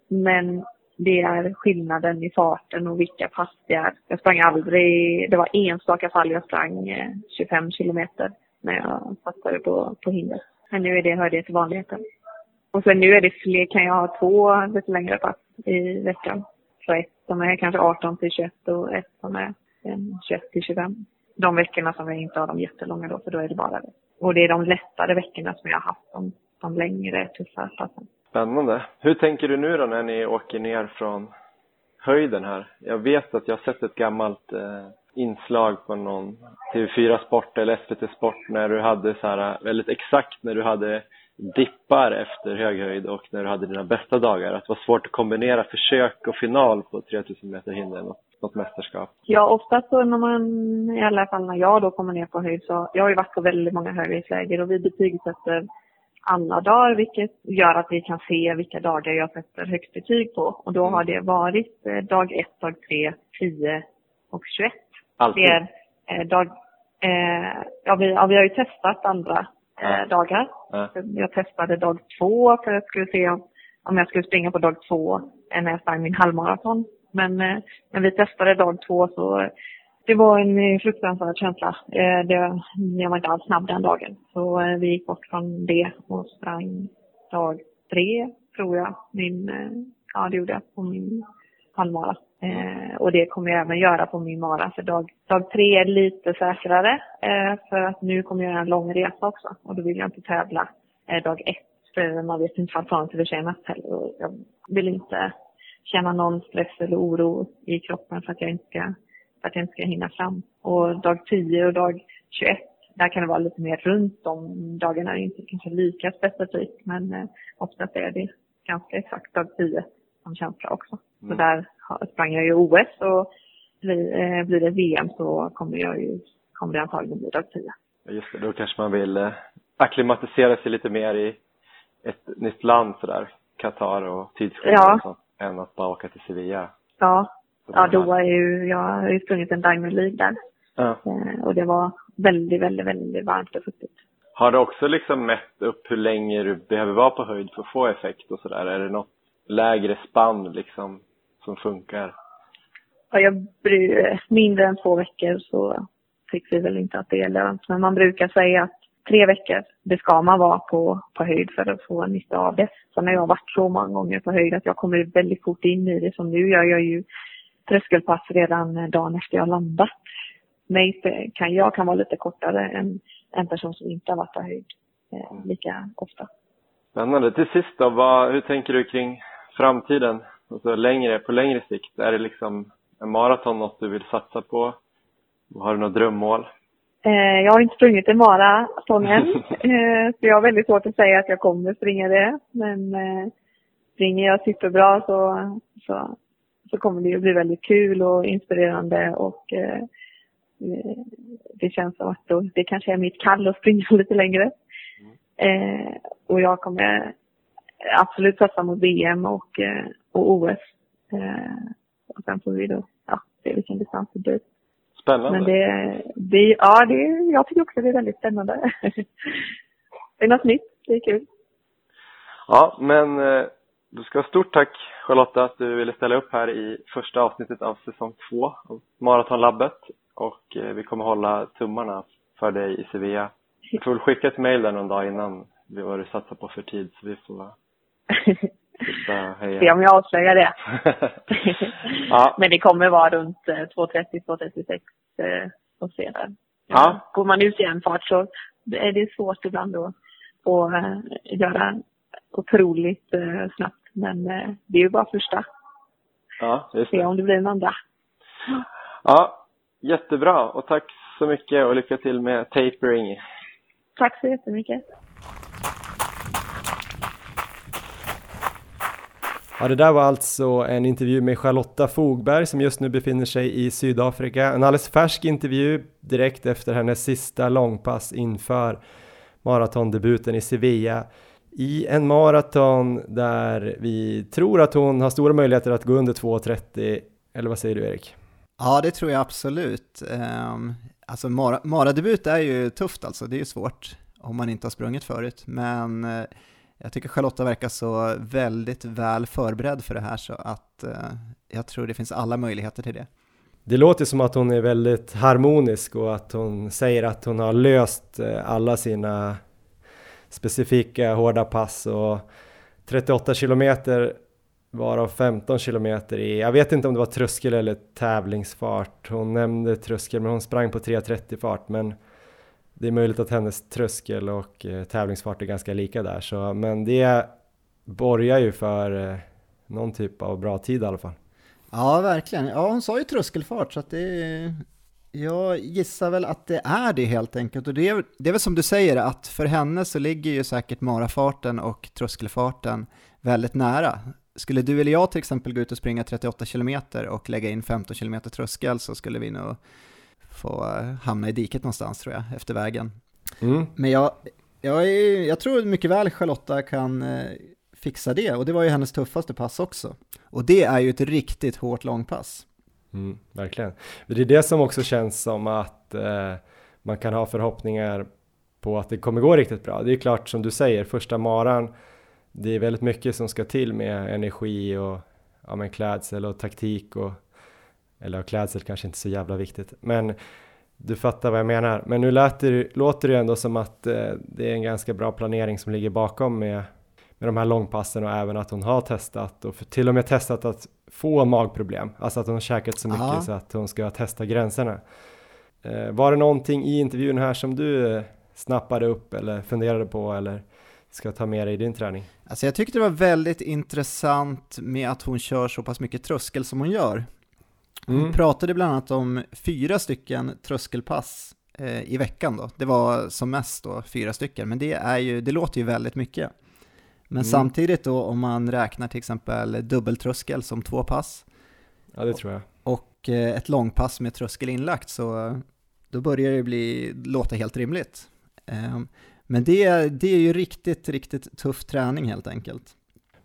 Men det är skillnaden i farten och vilka pass det är. Jag sprang aldrig, det var enstaka fall jag sprang eh, 25 kilometer när jag satsade på, på hinder. Men nu är det, hör det till vanligheten. Och sen nu är det fler, kan jag ha två lite längre pass i veckan. Så ett som är kanske 18 till 21 och ett som är eh, 21 till 25. De veckorna som jag inte har de jättelånga då, för då är det bara det. Och det är de lättare veckorna som jag har haft, de, de längre, tuffa passen. Spännande. Hur tänker du nu då när ni åker ner från höjden här? Jag vet att jag har sett ett gammalt eh, inslag på någon TV4 Sport eller SVT Sport när du hade så här eh, väldigt exakt när du hade dippar efter hög höjd och när du hade dina bästa dagar. Att det var svårt att kombinera försök och final på 3000 meter hinder, något, något mästerskap. Ja, oftast så när man, i alla fall när jag då kommer ner på höjd så, jag har ju varit på väldigt många höghöjdsläger och vi betygsätter alla dagar vilket gör att vi kan se vilka dagar jag sätter högst betyg på. Och då har det varit eh, dag 1, dag 3, 10 och 21. Alltid? Det är eh, dag, eh, ja, vi, ja, vi har ju testat andra eh, dagar. Ja. Jag testade dag två för att skulle se om, om jag skulle springa på dag två när jag sprang min halvmaraton. Men eh, när vi testade dag två så det var en eh, fruktansvärd känsla. Eh, det, jag var inte alls snabb den dagen. Så eh, vi gick bort från det och sprang dag tre, tror jag. Min, ja, det gjorde jag på min halvmara. Eh, och det kommer jag även göra på min mara. För dag, dag tre är lite säkrare. Eh, för att nu kommer jag göra en lång resa också. Och då vill jag inte tävla eh, dag ett. För man vet inte vad planet förtjänat heller. Och jag vill inte känna någon stress eller oro i kroppen för att jag inte ska, för att jag inte ska hinna fram. Och dag 10 och dag 21 där kan det vara lite mer runt de dagarna, inte kanske lika specifikt men eh, oftast är det ganska exakt dag 10 som känsla också. Mm. Så där sprang jag ju OS och blir, eh, blir det VM så kommer jag ju, kommer det antagligen bli dag 10. Just det, då kanske man vill eh, akklimatisera sig lite mer i ett nytt land sådär, Qatar och tidsskillnad ja. och sånt, än att bara åka till Sevilla. Ja, ja då är ju, jag har ju sprungit en Diamond League där. Ja. Eh, och det var väldigt, väldigt, väldigt varmt och fuktigt. Har du också liksom mätt upp hur länge du behöver vara på höjd för att få effekt och sådär? Är det något lägre spann liksom som funkar? Ja, jag bryr, mindre än två veckor så tycker vi väl inte att det är lönt. Men man brukar säga att tre veckor, det ska man vara på, på höjd för att få nytta av det. Sen har jag varit så många gånger på höjd att jag kommer väldigt fort in i det. Som nu gör jag ju tröskelpass redan dagen efter jag landat. Mig kan, jag kan vara lite kortare än en person som inte har varit på höjd eh, lika ofta. Spännande. Till sist då, vad, hur tänker du kring framtiden? Alltså längre, på längre sikt, är det liksom en maraton något du vill satsa på? Har du något drömmål? Eh, jag har inte sprungit en maraton än, eh, så jag har väldigt svårt att säga att jag kommer springa det. Men eh, springer jag superbra så, så, så kommer det ju bli väldigt kul och inspirerande och eh, eh, det känns som att då, det kanske är mitt kall att springa lite längre. Mm. Eh, och jag kommer absolut satsa mot VM och, eh, och OS. Eh, och sen får vi då ja, se vilken distans det blir. Spännande. Men det, det, ja, det, jag tycker också det är väldigt spännande. det är något nytt, det är kul. Ja, men eh, du ska ha stort tack Charlotta att du ville ställa upp här i första avsnittet av säsong två av Maratonlabbet. Och vi kommer hålla tummarna för dig i Sevilla. Du får väl skicka ett mail där någon dag innan vad du satsar på för tid så vi får Se om jag avslöjar det. ja. Men det kommer vara runt 2.30, 2.36 eh, och sedan. Ja. Går man ut i en fart så är det svårt ibland att, att eh, göra otroligt eh, snabbt. Men det är ju bara första. Ja, just se det. om det blir en andra. Ja, jättebra och tack så mycket och lycka till med tapering. Tack så jättemycket. Ja, det där var alltså en intervju med Charlotta Fogberg som just nu befinner sig i Sydafrika. En alldeles färsk intervju direkt efter hennes sista långpass inför maratondebuten i Sevilla. I en maraton där vi tror att hon har stora möjligheter att gå under 2.30. Eller vad säger du Erik? Ja, det tror jag absolut. Um, alltså mara, maradebut är ju tufft alltså, det är ju svårt om man inte har sprungit förut. Men uh, jag tycker Charlotta verkar så väldigt väl förberedd för det här så att uh, jag tror det finns alla möjligheter till det. Det låter som att hon är väldigt harmonisk och att hon säger att hon har löst eh, alla sina specifika hårda pass och 38 kilometer varav 15 kilometer i, jag vet inte om det var tröskel eller tävlingsfart. Hon nämnde tröskel men hon sprang på 3.30 fart men det är möjligt att hennes tröskel och eh, tävlingsfart är ganska lika där så men det borgar ju för eh, någon typ av bra tid i alla fall. Ja, verkligen. Ja, hon sa ju tröskelfart så att det jag gissar väl att det är det helt enkelt och det är, det är väl som du säger att för henne så ligger ju säkert marafarten och tröskelfarten väldigt nära. Skulle du eller jag till exempel gå ut och springa 38 km och lägga in 15 km tröskel så skulle vi nog få hamna i diket någonstans tror jag, efter vägen. Mm. Men jag, jag, är, jag tror mycket väl Charlotta kan eh, fixa det och det var ju hennes tuffaste pass också. Och det är ju ett riktigt hårt långpass. Mm, verkligen. Det är det som också känns som att eh, man kan ha förhoppningar på att det kommer gå riktigt bra. Det är klart som du säger, första maran, det är väldigt mycket som ska till med energi och ja, men klädsel och taktik och eller klädsel kanske inte så jävla viktigt, men du fattar vad jag menar. Men nu låter, låter det ändå som att eh, det är en ganska bra planering som ligger bakom med, med de här långpassen och även att hon har testat och till och med testat att få magproblem, alltså att hon har käkat så mycket Ja. så att hon ska testa gränserna. Eh, var det någonting i intervjun här som du eh, snappade upp eller funderade på eller ska ta med dig i din träning? Alltså jag tyckte det var väldigt intressant med att hon kör så pass mycket tröskel som hon gör. Hon Mm. pratade bland annat om fyra stycken tröskelpass eh, i veckan då. Det var som mest då fyra stycken, men det, är ju, det låter ju väldigt mycket. Men Mm. samtidigt då om man räknar till exempel dubbeltröskel som två pass Ja, det tror jag. och eh, ett långpass med tröskel inlagt så då börjar det bli, låta helt rimligt. Ehm, Men det, det är ju riktigt, riktigt tuff träning helt enkelt.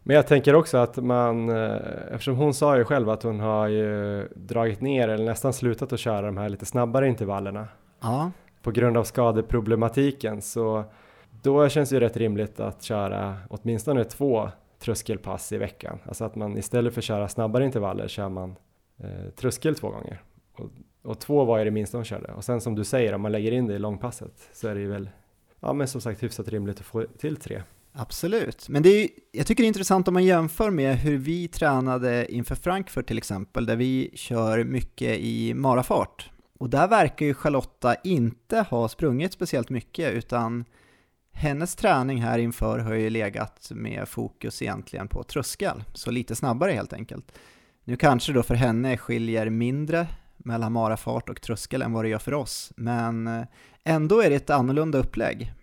Men jag tänker också att man, eh, eftersom hon sa ju själv att hon har ju dragit ner eller nästan slutat att köra de här lite snabbare intervallerna Ja, på grund av skadeproblematiken så då känns det ju rätt rimligt att köra åtminstone två tröskelpass i veckan. Alltså att man istället för att köra snabbare intervaller kör man eh, tröskel två gånger. Och, och två var ju det minsta hon körde. Och sen som du säger, om man lägger in det i långpasset så är det ju väl, ja men som sagt hyfsat rimligt att få till tre. absolut. Men det är, jag tycker det är intressant om man jämför med hur vi tränade inför Frankfurt till exempel, där vi kör mycket i marafart. Och där verkar ju Charlotta inte ha sprungit speciellt mycket, utan hennes träning här inför har ju legat med fokus egentligen på tröskel, så lite snabbare helt enkelt. Nu kanske då för henne skiljer mindre mellan marafart och tröskel än vad det gör för oss, men eh, ändå är det ett annorlunda upplägg.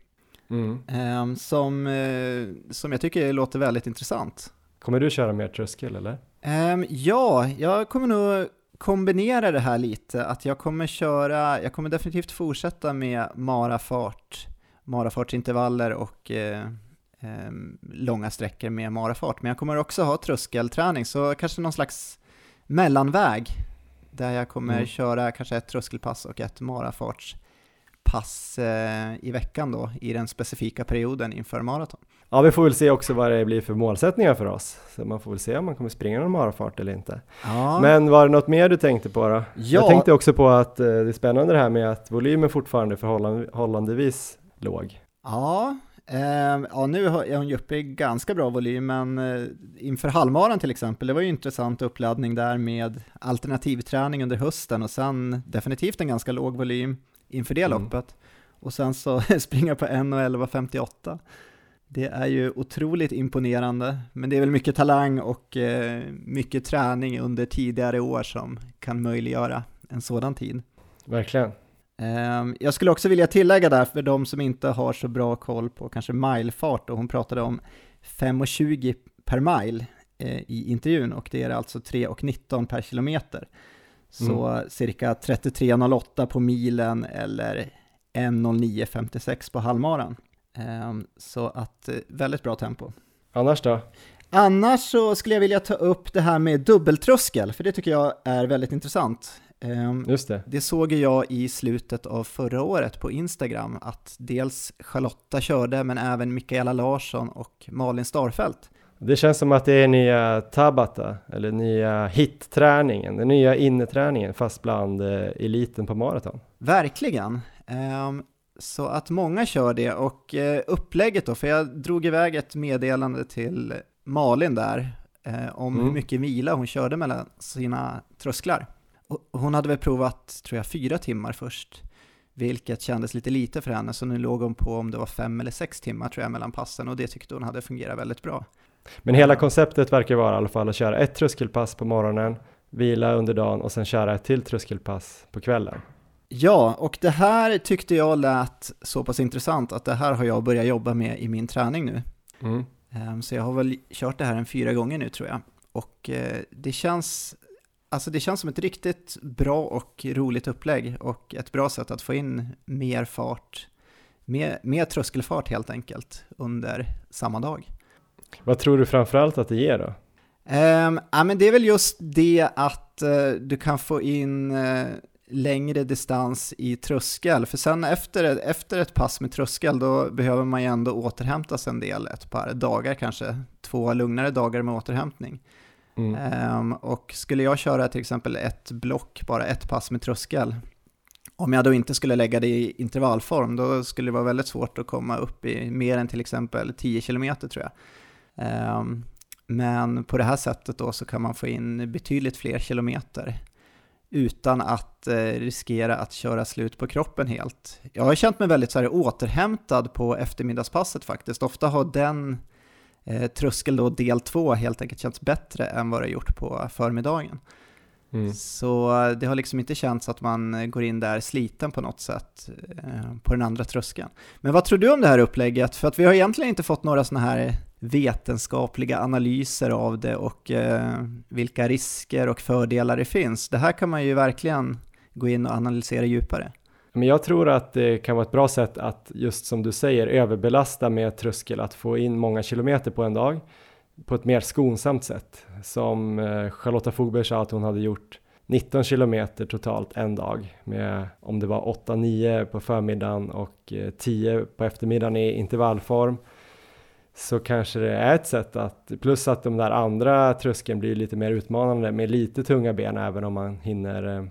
Mm. Ehm, som, eh, som jag tycker låter väldigt intressant. Kommer du köra mer tröskel eller? Ehm, ja, jag kommer nog kombinera det här lite, att jag kommer köra, jag kommer definitivt fortsätta med marafart, marafartsintervaller och eh, ehm, långa sträckor med marafart, men jag kommer också ha tröskelträning, så kanske någon slags mellanväg, där jag kommer Mm. köra kanske ett tröskelpass och ett marafartspass eh, i veckan då, i den specifika perioden inför maraton. Ja, vi får väl se också vad det blir för målsättningar för oss. Så man får väl se om man kommer springa någon marafart eller inte. Ja. Men var det något mer du tänkte på då? Ja. Jag tänkte också på att eh, det är spännande det här med att volymen fortfarande är förhållandevis låg. Ja, ehm, ja nu har- är hon ju uppe i ganska bra volym, men eh, inför halvmaran till exempel, det var ju intressant uppladdning där med alternativträning under hösten och sen definitivt en ganska låg volym inför det Mm. loppet. Och sen så springa på 1.11.58. Det är ju otroligt imponerande, men det är väl mycket talang och eh, mycket träning under tidigare år som kan möjliggöra en sådan tid. Verkligen. Ehm, jag skulle också vilja tillägga där för de som inte har så bra koll på kanske milefart och hon pratade om 5,20 per mile eh, i intervjun och det är alltså 3,19 per kilometer. Så mm. cirka 33,08 på milen eller 1.09.56 på halvmaran. Ehm, så att eh, väldigt bra tempo. Annars då? Annars så skulle jag vilja ta upp det här med dubbeltröskel, för det tycker jag är väldigt intressant. Ehm, Just det. Det såg jag i slutet av förra året på Instagram, att dels Charlotta körde, men även Mikaela Larsson och Malin Starfelt. Det känns som att det är nya Tabata, eller nya hit-träningen, den nya inneträningen, fast bland eh, eliten på maraton. Verkligen. Um, så att många kör det och eh, upplägget då, för jag drog iväg ett meddelande till Malin där eh, om mm. hur mycket vila hon körde mellan sina trösklar. Hon hade väl provat, tror jag, fyra timmar först, vilket kändes lite lite för henne, så nu låg hon på om det var fem eller sex timmar tror jag mellan passen och det tyckte hon hade fungerat väldigt bra. Men hela konceptet verkar vara i alla fall att köra ett tröskelpass på morgonen, vila under dagen och sen köra ett till tröskelpass på kvällen. Ja, och det här tyckte jag lät så pass intressant att det här har jag börjat jobba med i min träning nu. Mm. Ehm, så jag har väl kört det här en fyra gånger nu tror jag. Och eh, det känns, alltså det känns som ett riktigt bra och roligt upplägg och ett bra sätt att få in mer fart, mer, mer tröskelfart helt enkelt under samma dag. Vad tror du framförallt att det ger då? Um, ja, men det är väl just det att uh, du kan få in uh, längre distans i tröskel. För sen efter, efter ett pass med tröskel då behöver man ju ändå återhämta sig en del, ett par dagar kanske, två lugnare dagar med återhämtning. Mm. Um, och skulle jag köra till exempel ett block, bara ett pass med tröskel, om jag då inte skulle lägga det i intervallform, då skulle det vara väldigt svårt att komma upp i mer än till exempel 10 km tror jag. Um, men på det här sättet då så kan man få in betydligt fler kilometer utan att eh, riskera att köra slut på kroppen helt. Jag har känt mig väldigt så här, återhämtad på eftermiddagspasset faktiskt. Ofta har den eh, tröskel då del två helt enkelt känts bättre än vad det gjort på förmiddagen. Mm. Så det har liksom inte känts att man går in där sliten på något sätt eh, på den andra tröskeln. Men vad tror du om det här upplägget? För att vi har egentligen inte fått några sådana här vetenskapliga analyser av det och eh, vilka risker och fördelar det finns. Det här kan man ju verkligen gå in och analysera djupare. Men jag tror att det kan vara ett bra sätt att just som du säger överbelasta med tröskel, att få in många kilometer på en dag på ett mer skonsamt sätt. Som eh, Charlotta Fogberg sa att hon hade gjort 19 kilometer totalt en dag med om det var 8-9 på förmiddagen och eh, 10 på eftermiddagen i intervallform så kanske det är ett sätt att, plus att de där andra tröskeln blir lite mer utmanande med lite tunga ben även om man hinner eh,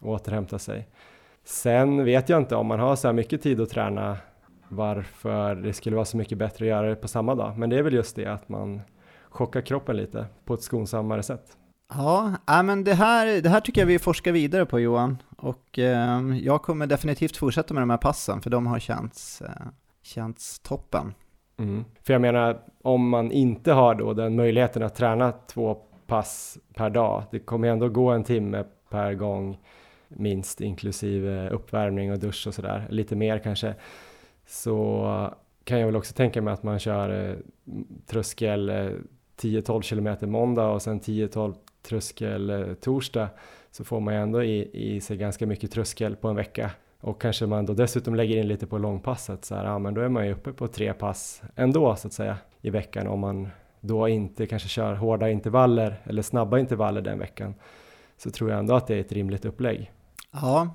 återhämta sig. Sen vet jag inte om man har så här mycket tid att träna varför det skulle vara så mycket bättre att göra det på samma dag. Men det är väl just det att man chockar kroppen lite på ett skonsammare sätt. Ja, men det här, det här tycker jag vi forskar vidare på Johan och eh, jag kommer definitivt fortsätta med de här passen för de har känts, eh, känts toppen. Mm. För jag menar, om man inte har då den möjligheten att träna två pass per dag, det kommer ändå gå en timme per gång minst inklusive uppvärmning och dusch och sådär, lite mer kanske, så kan jag väl också tänka mig att man kör eh, tröskel eh, 10-12 kilometer måndag och sen 10-12 tröskel eh, torsdag. Så får man ju ändå i, i sig ganska mycket tröskel på en vecka. Och kanske man då dessutom lägger in lite på långpasset så här, ja men då är man ju uppe på tre pass ändå så att säga i veckan om man då inte kanske kör hårda intervaller eller snabba intervaller den veckan. Så tror jag ändå att det är ett rimligt upplägg. Ja,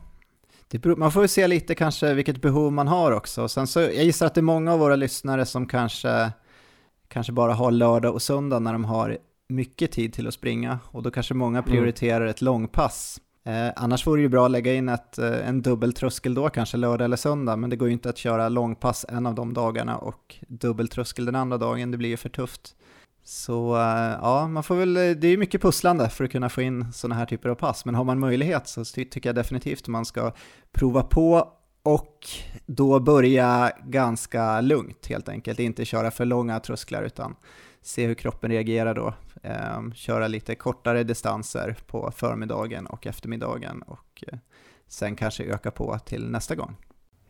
beror, man får ju se lite kanske vilket behov man har också. Sen så, jag gissar att det är många av våra lyssnare som kanske, kanske bara har lördag och söndag när de har mycket tid till att springa och då kanske många mm. prioriterar ett långpass. Eh, annars vore det ju bra att lägga in ett, eh, en dubbeltröskel då, kanske lördag eller söndag, men det går ju inte att köra långpass en av de dagarna och dubbeltröskel den andra dagen, det blir ju för tufft. Så eh, ja, man får väl, det är mycket pusslande för att kunna få in sådana här typer av pass, men har man möjlighet så ty tycker jag definitivt man ska prova på och då börja ganska lugnt helt enkelt, inte köra för långa trösklar utan se hur kroppen reagerar då. Eh, köra lite kortare distanser på förmiddagen och eftermiddagen och eh, sen kanske öka på till nästa gång.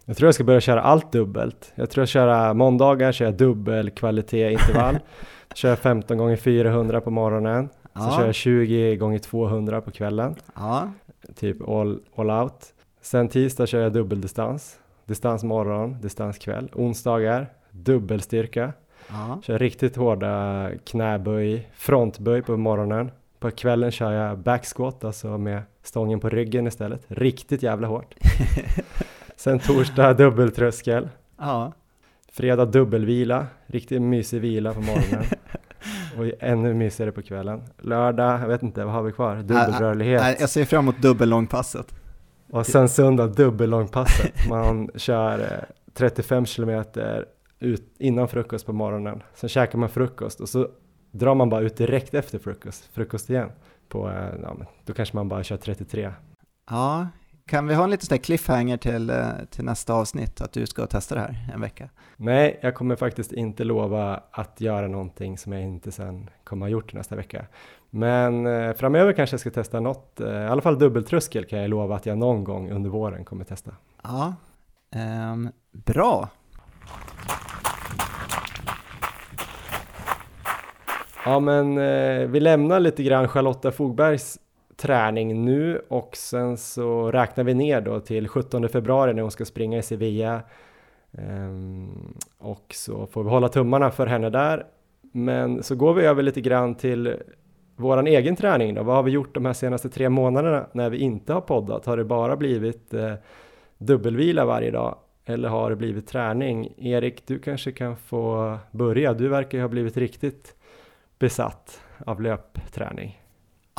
Jag tror jag ska börja köra allt dubbelt. Jag tror jag köra måndagar, kör jag dubbel kvalitet intervall. kör jag 15 gånger 400 på morgonen. Ja. Så kör jag 20 gånger 200 på kvällen. Ja. Typ all, all out. Sen tisdag kör jag dubbeldistans. Distans morgon, distans kväll. Onsdagar dubbelstyrka. Ja. Kör riktigt hårda knäböj, frontböj på morgonen. På kvällen kör jag backsquat, alltså med stången på ryggen istället. Riktigt jävla hårt. Sen torsdag dubbeltröskel. Ja. Fredag dubbelvila, riktigt mysig vila på morgonen. och ännu mysigare på kvällen. Lördag, jag vet inte, vad har vi kvar? Dubbelrörlighet. Nej, jag ser fram emot dubbellångpasset. Och sen söndag dubbellångpasset. Man kör 35 eh, kilometer ut innan frukost på morgonen. Sen käkar man frukost och så drar man bara ut direkt efter frukost, frukost igen. På, eh, ja, då kanske man bara kör 33. Ja, kan vi ha en liten cliffhanger till, eh, till nästa avsnitt, att du ska testa det här en vecka? Nej, jag kommer faktiskt inte lova att göra någonting som jag inte sen kommer ha gjort nästa vecka. Men eh, framöver kanske jag ska testa något, eh, i alla fall dubbeltröskel kan jag lova att jag någon gång under våren kommer testa. Ja, eh, bra. Ja men eh, vi lämnar lite grann Charlotta Fogbergs träning nu och sen så räknar vi ner då till 17 februari när hon ska springa i Sevilla. Ehm, och så får vi hålla tummarna för henne där. Men så går vi över lite grann till våran egen träning då. Vad har vi gjort de här senaste tre månaderna när vi inte har poddat? Har det bara blivit eh, dubbelvila varje dag? Eller har det blivit träning? Erik, du kanske kan få börja. Du verkar ju ha blivit riktigt besatt av löpträning.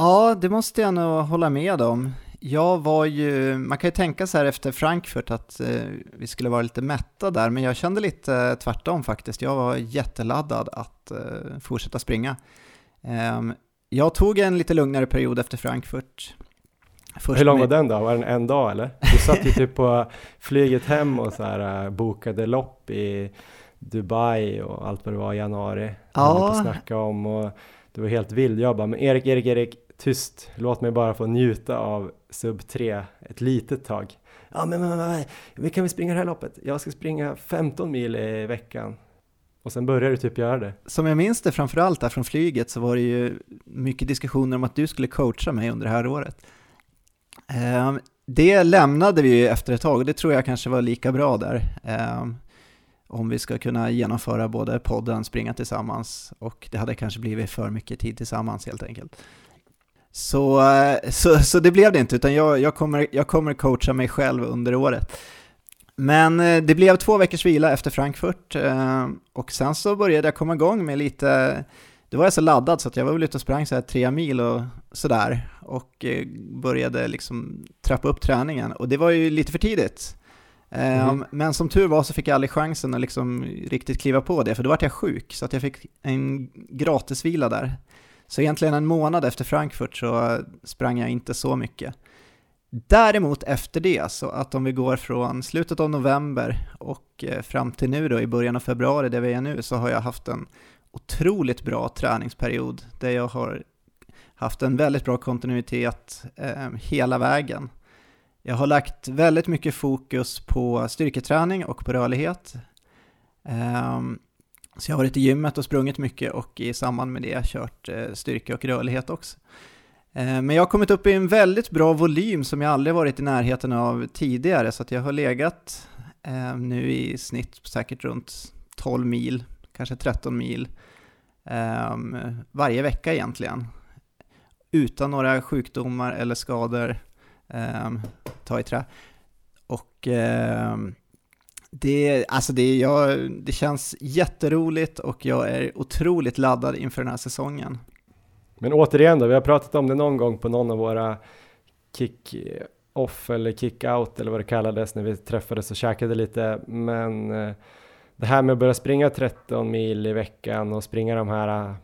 Ja, det måste jag nog hålla med om. Jag var ju, man kan ju tänka så här efter Frankfurt att eh, vi skulle vara lite mätta där, men jag kände lite eh, tvärtom faktiskt. Jag var jätteladdad att eh, fortsätta springa. Ehm, jag tog en lite lugnare period efter Frankfurt. Först Hur lång var den då? Var den en dag eller? Du satt ju typ på flyget hem och så här uh, bokade lopp i Dubai och allt vad det var i januari. Ja. Att snacka om och du var helt vild. Jag bara, men Erik, Erik, Erik, tyst, låt mig bara få njuta av sub 3 ett litet tag. Ja, men, men, men, vi kan väl springa det här loppet? Jag ska springa 15 mil i veckan. Och sen började du typ göra det. Som jag minns det framförallt där från flyget så var det ju mycket diskussioner om att du skulle coacha mig under det här året. Ehm, det lämnade vi ju efter ett tag och det tror jag kanske var lika bra där. Ehm, om vi ska kunna genomföra både podden, springa tillsammans och det hade kanske blivit för mycket tid tillsammans helt enkelt. Så, eh, så, så det blev det inte, utan jag, jag, kommer, jag kommer coacha mig själv under året. Men eh, det blev två veckors vila efter Frankfurt eh, och sen så började jag komma igång med lite, då var jag så laddad så att jag var väl ute och sprang så här tre mil och sådär och började liksom trappa upp träningen och det var ju lite för tidigt. Mm. Men som tur var så fick jag aldrig chansen att liksom riktigt kliva på det, för då var jag sjuk, så att jag fick en gratisvila där. Så egentligen en månad efter Frankfurt så sprang jag inte så mycket. Däremot efter det, så att om vi går från slutet av november och eh, fram till nu då i början av februari där vi är nu, så har jag haft en otroligt bra träningsperiod där jag har haft en väldigt bra kontinuitet eh, hela vägen. Jag har lagt väldigt mycket fokus på styrketräning och på rörlighet. Um, så jag har varit i gymmet och sprungit mycket och i samband med det kört eh, styrka och rörlighet också. Eh, men jag har kommit upp i en väldigt bra volym som jag aldrig varit i närheten av tidigare, så att jag har legat eh, nu i snitt säkert runt 12 mil, kanske 13 mil ehm, varje vecka egentligen. Utan några sjukdomar eller skador ehm, ta i trä. Och ehm, det, alltså det, jag, det känns jätteroligt och jag är otroligt laddad inför den här säsongen. Men återigen då, vi har pratat om det någon gång på någon av våra kick-off eller kick-out eller vad det kallades när vi träffades och käkade lite. Men eh, det här med att börja springa 13 mil i veckan och springa de här eh,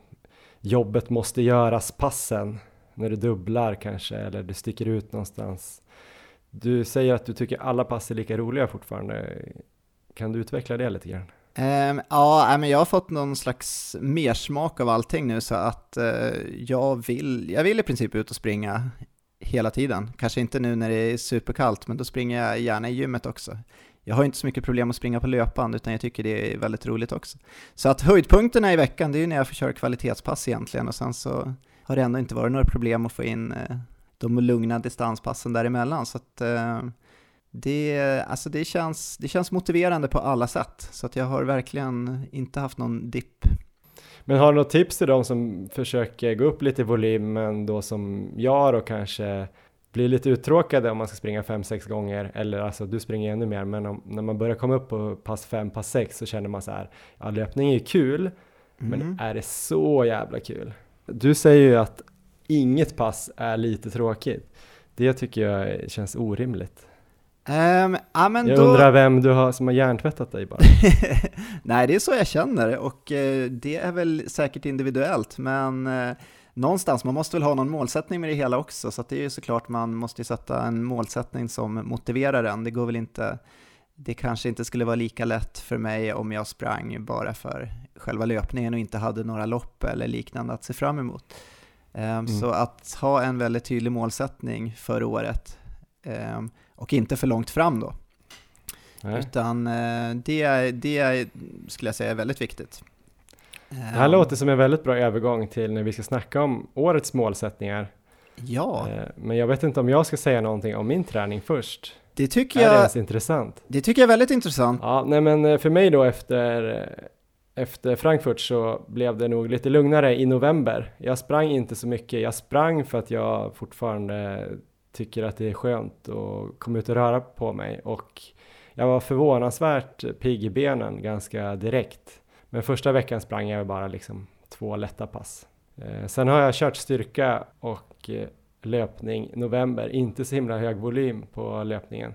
jobbet måste göras passen när du dubblar kanske eller du sticker ut någonstans. Du säger att du tycker alla pass är lika roliga fortfarande. Kan du utveckla det lite grann? Um, ja, men jag har fått någon slags mersmak av allting nu så att uh, jag, vill, jag vill i princip ut och springa hela tiden. Kanske inte nu när det är superkallt, men då springer jag gärna i gymmet också. Jag har inte så mycket problem att springa på löpband, utan jag tycker det är väldigt roligt också. Så att höjdpunkterna i veckan, det är ju när jag får köra kvalitetspass egentligen, och sen så har det ändå inte varit några problem att få in eh, de lugna distanspassen däremellan. Så att, eh, det, alltså det, känns, det känns motiverande på alla sätt, så att jag har verkligen inte haft någon dipp. Men har du något tips till de som försöker gå upp lite i volym, men då som jag och kanske blir lite uttråkade om man ska springa 5-6 gånger, eller alltså du springer ännu mer, men om, när man börjar komma upp på pass 5, pass 6 så känner man så här, ja löpning är ju kul, mm. men är det så jävla kul? Du säger ju att inget pass är lite tråkigt. Det tycker jag känns orimligt. Um, ja, jag då... undrar vem du har som har hjärntvättat dig bara. Nej, det är så jag känner och uh, det är väl säkert individuellt, men uh, någonstans, man måste väl ha någon målsättning med det hela också, så det är ju såklart man måste sätta en målsättning som motiverar en. Det går väl inte, det kanske inte skulle vara lika lätt för mig om jag sprang bara för själva löpningen och inte hade några lopp eller liknande att se fram emot. Um, mm. Så att ha en väldigt tydlig målsättning för året um, och inte för långt fram då. Nej. Utan uh, det, det skulle jag säga är väldigt viktigt. Det här um, låter som en väldigt bra övergång till när vi ska snacka om årets målsättningar. Ja. Uh, men jag vet inte om jag ska säga någonting om min träning först. Det tycker jag... Är det ens intressant? Det tycker jag är väldigt intressant. Ja, nej men eh, för mig då efter efter Frankfurt så blev det nog lite lugnare i november. Jag sprang inte så mycket. Jag sprang för att jag fortfarande tycker att det är skönt att komma ut och röra på mig och jag var förvånansvärt pigg i benen ganska direkt. Men första veckan sprang jag bara liksom två lätta pass. Eh, sen har jag kört styrka och eh, löpning november, inte så himla hög volym på löpningen.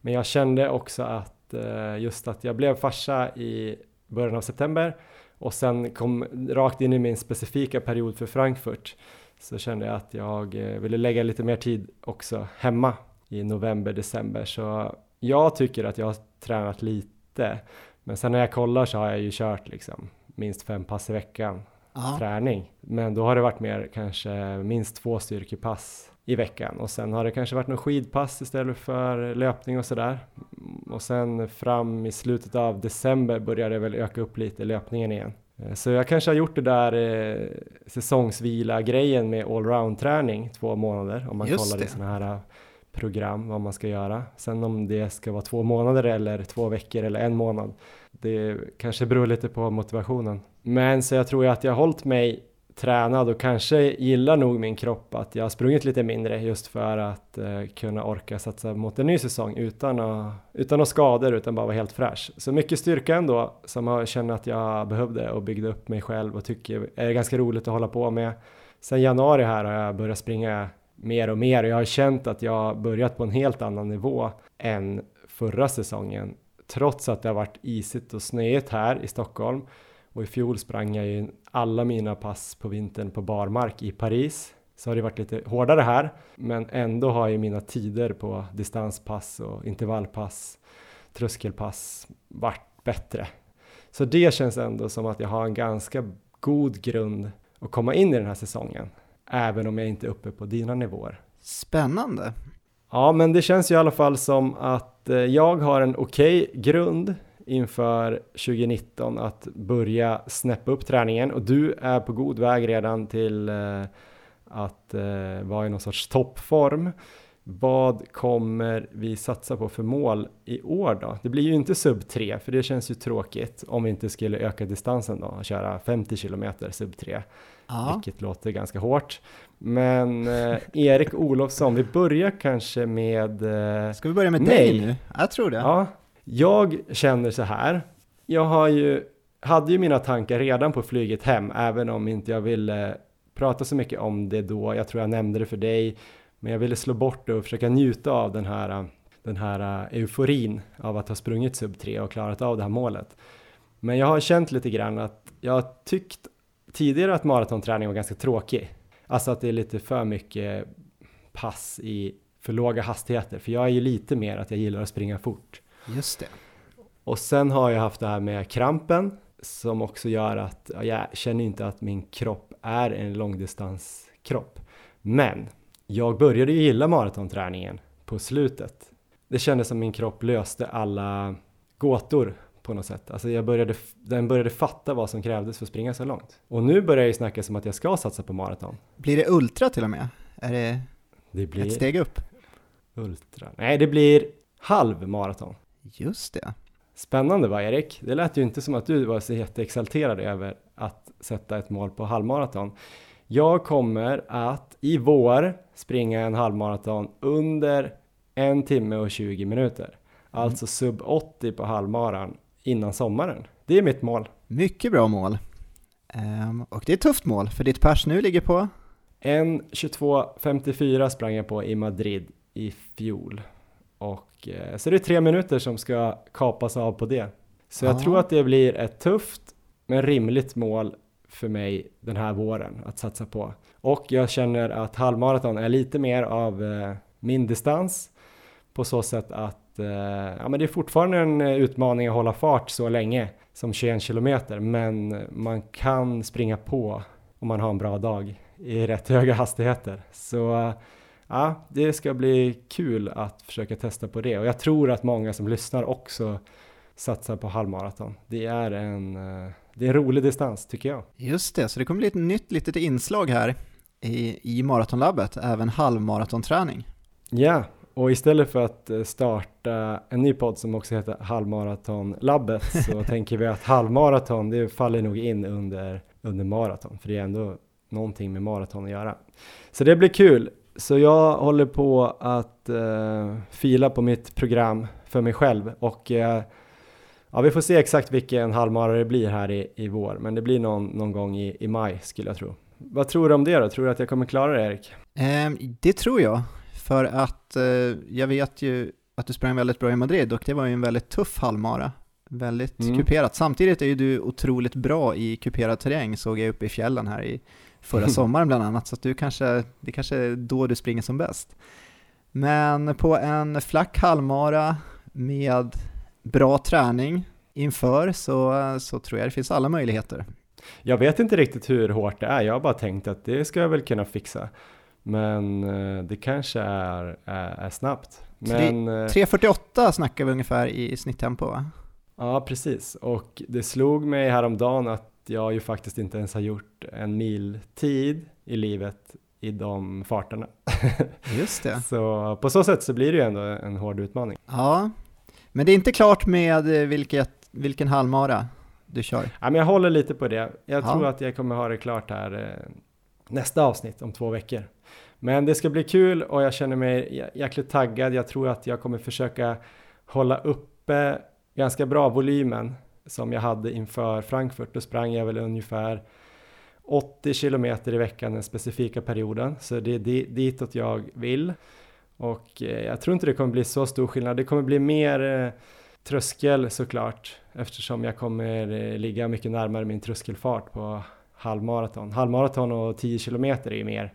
Men jag kände också att eh, just att jag blev farsa i början av september och sen kom rakt in i min specifika period för Frankfurt så kände jag att jag eh, ville lägga lite mer tid också hemma i november, december. Så jag tycker att jag har tränat lite, men sen när jag kollar så har jag ju kört liksom minst fem pass i veckan Aha. träning. Men då har det varit mer kanske minst två styrkepass i veckan och sen har det kanske varit någon skidpass istället för löpning och sådär. Och sen fram i slutet av december började det väl öka upp lite löpningen igen. Eh, så jag kanske har gjort det där eh, säsongsvila grejen med allround träning två månader om man Just kollar det. i sådana här eh, program vad man ska göra. Sen om det ska vara två månader eller två veckor eller en månad. Det kanske beror lite på motivationen. Men så jag tror att jag har hållit mig tränad och kanske gillar nog min kropp att jag har sprungit lite mindre just för att eh, kunna orka satsa mot en ny säsong utan att, utan att skador utan bara vara helt fräsch. Så mycket styrka ändå som jag känner att jag behövde och byggde upp mig själv och tycker är ganska roligt att hålla på med. Sen januari här har jag börjat springa mer och mer och jag har känt att jag börjat på en helt annan nivå än förra säsongen trots att det har varit isigt och snöigt här i Stockholm och i fjol sprang jag ju alla mina pass på vintern på barmark i Paris. Så har det varit lite hårdare här, men ändå har ju mina tider på distanspass och intervallpass, tröskelpass varit bättre. Så det känns ändå som att jag har en ganska god grund att komma in i den här säsongen, även om jag inte är uppe på dina nivåer. Spännande. Ja, men det känns ju i alla fall som att eh, jag har en okej okay grund inför 2019 att börja snäppa upp träningen och du är på god väg redan till eh, att eh, vara i någon sorts toppform. Vad kommer vi satsa på för mål i år då? Det blir ju inte sub 3 för det känns ju tråkigt om vi inte skulle öka distansen då och köra 50 kilometer sub 3. Ja. Vilket låter ganska hårt. Men eh, Erik Olofsson, vi börjar kanske med eh, Ska vi börja med dig nu? Jag tror det. Ja, jag känner så här. Jag har ju, hade ju mina tankar redan på flyget hem, även om inte jag ville prata så mycket om det då. Jag tror jag nämnde det för dig, men jag ville slå bort det och försöka njuta av den här, den här eh, euforin av att ha sprungit sub 3 och klarat av det här målet. Men jag har känt lite grann att jag har tyckt tidigare att maratonträning var ganska tråkig. Alltså att det är lite för mycket pass i för låga hastigheter, för jag är ju lite mer att jag gillar att springa fort. Just det. Och sen har jag haft det här med krampen som också gör att jag känner inte att min kropp är en långdistanskropp. Men jag började ju gilla maratonträningen på slutet. Det kändes som min kropp löste alla gåtor på något sätt. Alltså jag började, den började fatta vad som krävdes för att springa så långt. Och nu börjar jag ju snacka som att jag ska satsa på maraton. Blir det ultra till och med? Är det, det blir ett steg upp? Ultra? Nej, det blir halv maraton. Just det. Spännande va Erik? Det lät ju inte som att du var så jätteexalterad över att sätta ett mål på halvmaraton. Jag kommer att i vår springa en halvmaraton under en timme och 20 minuter. Alltså sub 80 på halvmaran innan sommaren. Det är mitt mål. Mycket bra mål. Um, och det är ett tufft mål, för ditt pers nu ligger på? 1.22.54 sprang jag på i Madrid i fjol. Och eh, så det är tre minuter som ska kapas av på det. Så jag tror att det blir ett tufft men rimligt mål för mig den här våren att satsa på. Och jag känner att halvmaraton är lite mer av eh, min distans på så sätt att eh, ja, men det är fortfarande en utmaning att hålla fart så länge som 21 kilometer, men man kan springa på om man har en bra dag i rätt höga hastigheter. Så ja, det ska bli kul att försöka testa på det och jag tror att många som lyssnar också satsar på halvmaraton. Det är en, eh, det är en rolig distans tycker jag. Just det, så det kommer bli ett nytt litet inslag här i, i maratonlabbet, även halvmaratonträning. Ja, och istället för att eh, starta en ny podd som också heter Halvmaratonlabbet så tänker vi att halvmaraton det faller nog in under, under maraton för det är ändå någonting med maraton att göra. Så det blir kul. Så jag håller på att uh, fila på mitt program för mig själv och uh, ja, vi får se exakt vilken halvmara det blir här i, i vår, men det blir någon, någon gång i, i maj skulle jag tro. Vad tror du om det då? Tror du att jag kommer klara det Erik? Eh, det tror jag, för att eh, jag vet ju att du sprang väldigt bra i Madrid och det var ju en väldigt tuff halvmara. Väldigt mm. kuperat. Samtidigt är ju du otroligt bra i kuperad terräng såg jag uppe i fjällen här i förra sommaren bland annat, så att du kanske, det kanske är då du springer som bäst. Men på en flack halvmara med bra träning inför så, så tror jag det finns alla möjligheter. Jag vet inte riktigt hur hårt det är, jag har bara tänkt att det ska jag väl kunna fixa. Men eh, det kanske är, är, är snabbt. Men, 3.48 eh, snackar vi ungefär i snitttempo va? Ja, precis. Och det slog mig häromdagen att jag ju faktiskt inte ens har gjort en miltid i livet i de farterna. Just det. så på så sätt så blir det ju ändå en hård utmaning. Ja, men det är inte klart med vilket, vilken halvmara du kör? Ja, men jag håller lite på det. Jag ja. tror att jag kommer ha det klart här eh, nästa avsnitt om två veckor. Men det ska bli kul och jag känner mig jäkligt taggad. Jag tror att jag kommer försöka hålla uppe ganska bra volymen som jag hade inför Frankfurt. Då sprang jag väl ungefär 80 kilometer i veckan den specifika perioden. Så det är ditåt jag vill. Och eh, jag tror inte det kommer bli så stor skillnad. Det kommer bli mer eh, tröskel såklart eftersom jag kommer eh, ligga mycket närmare min tröskelfart på halvmaraton. Halvmaraton och 10 kilometer är ju mer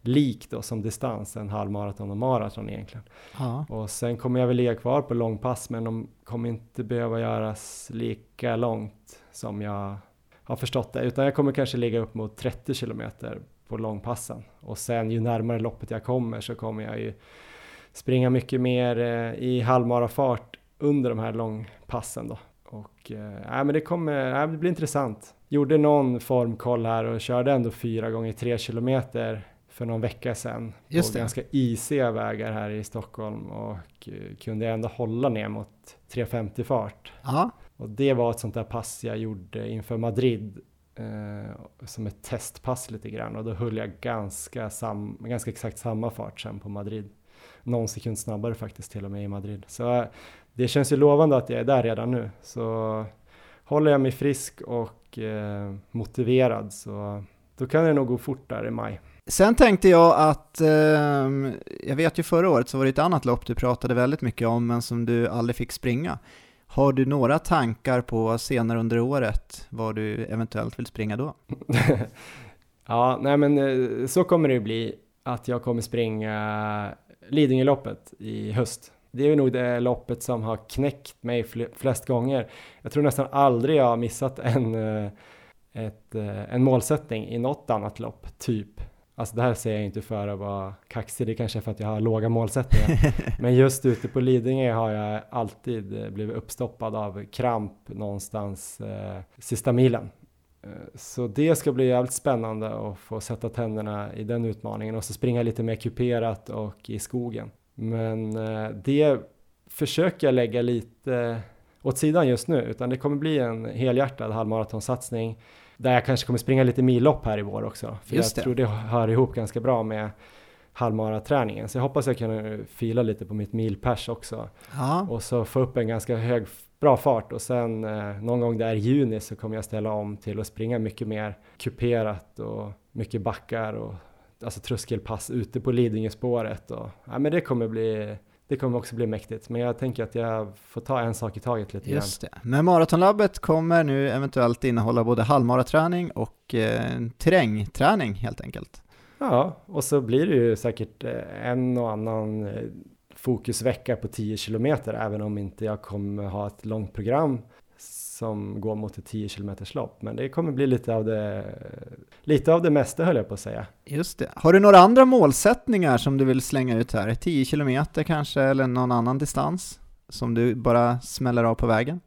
likt då som distans än halvmaraton och maraton egentligen. Ja. Och sen kommer jag väl ligga kvar på långpass men de kommer inte behöva göras lika långt som jag har förstått det utan jag kommer kanske ligga upp mot 30 kilometer på långpassen och sen ju närmare loppet jag kommer så kommer jag ju springa mycket mer eh, i halvmarafart under de här långpassen då. Och äh, men det kommer, äh, det blir intressant. Gjorde någon formkoll här och körde ändå fyra gånger tre kilometer för någon vecka sedan Just på det. ganska isiga vägar här i Stockholm och uh, kunde ändå hålla ner mot 350 fart. Aha. Och det var ett sånt där pass jag gjorde inför Madrid uh, som ett testpass lite grann och då höll jag ganska, sam ganska exakt samma fart sen på Madrid. Någon sekund snabbare faktiskt till och med i Madrid. Så uh, det känns ju lovande att jag är där redan nu. Så håller jag mig frisk och motiverad så då kan det nog gå fort där i maj. Sen tänkte jag att, eh, jag vet ju förra året så var det ett annat lopp du pratade väldigt mycket om men som du aldrig fick springa. Har du några tankar på senare under året vad du eventuellt vill springa då? ja, nej men eh, så kommer det bli att jag kommer springa Lidingöloppet i höst. Det är nog det loppet som har knäckt mig flest gånger. Jag tror nästan aldrig jag har missat en, eh, ett, eh, en målsättning i något annat lopp, typ. Alltså det här säger jag inte för att vara kaxig, det kanske är för att jag har låga målsättningar. Men just ute på Lidingö har jag alltid eh, blivit uppstoppad av kramp någonstans eh, sista milen. Eh, så det ska bli jävligt spännande att få sätta tänderna i den utmaningen och så springa lite mer kuperat och i skogen. Men eh, det försöker jag lägga lite åt sidan just nu, utan det kommer bli en helhjärtad halvmaratonsatsning där jag kanske kommer springa lite millopp här i vår också. För Just jag det. tror det hör ihop ganska bra med halvmaraträningen. Så jag hoppas jag kan fila lite på mitt milpers också. Ja. Och så få upp en ganska hög, bra fart och sen eh, någon gång där i juni så kommer jag ställa om till att springa mycket mer kuperat och mycket backar och alltså tröskelpass ute på Lidingöspåret och ja, men det kommer bli det kommer också bli mäktigt, men jag tänker att jag får ta en sak i taget lite Just det. Men Maratonlabbet kommer nu eventuellt innehålla både halvmaraträning och eh, terrängträning helt enkelt. Ja, och så blir det ju säkert eh, en och annan eh, fokusvecka på 10 kilometer, även om inte jag kommer ha ett långt program som går mot ett 10 km lopp. Men det kommer bli lite av det, lite av det mesta höll jag på att säga. Just det. Har du några andra målsättningar som du vill slänga ut här? 10 km kanske, eller någon annan distans som du bara smäller av på vägen?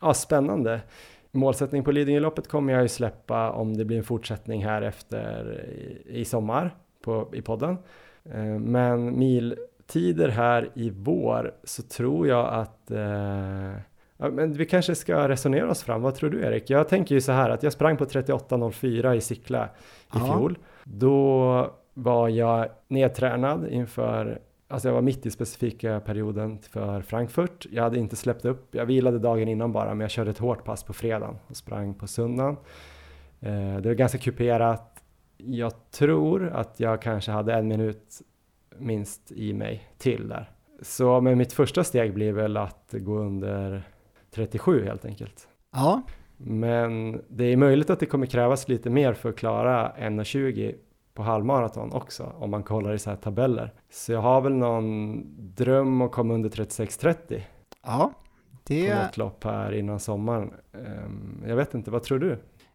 Ja, spännande. Målsättning på Lidingöloppet kommer jag ju släppa om det blir en fortsättning här efter i, i sommar på, i podden. Eh, men miltider här i vår så tror jag att eh, Ja, men vi kanske ska resonera oss fram. Vad tror du Erik? Jag tänker ju så här att jag sprang på 38.04 i Sickla i Ja. fjol. Då var jag nedtränad inför, alltså jag var mitt i specifika perioden för Frankfurt. Jag hade inte släppt upp, jag vilade dagen innan bara, men jag körde ett hårt pass på fredagen och sprang på söndagen. Eh, det var ganska kuperat. Jag tror att jag kanske hade en minut minst i mig till där. Så men mitt första steg blir väl att gå under 37 helt enkelt. Ja, Men det är möjligt att det kommer krävas lite mer för att klara 1.20 på halvmaraton också om man kollar i så här tabeller. Så jag har väl någon dröm att komma under 36.30 ja. på Det, något lopp här innan sommaren. Ehm, Jag vet inte, vad tror du?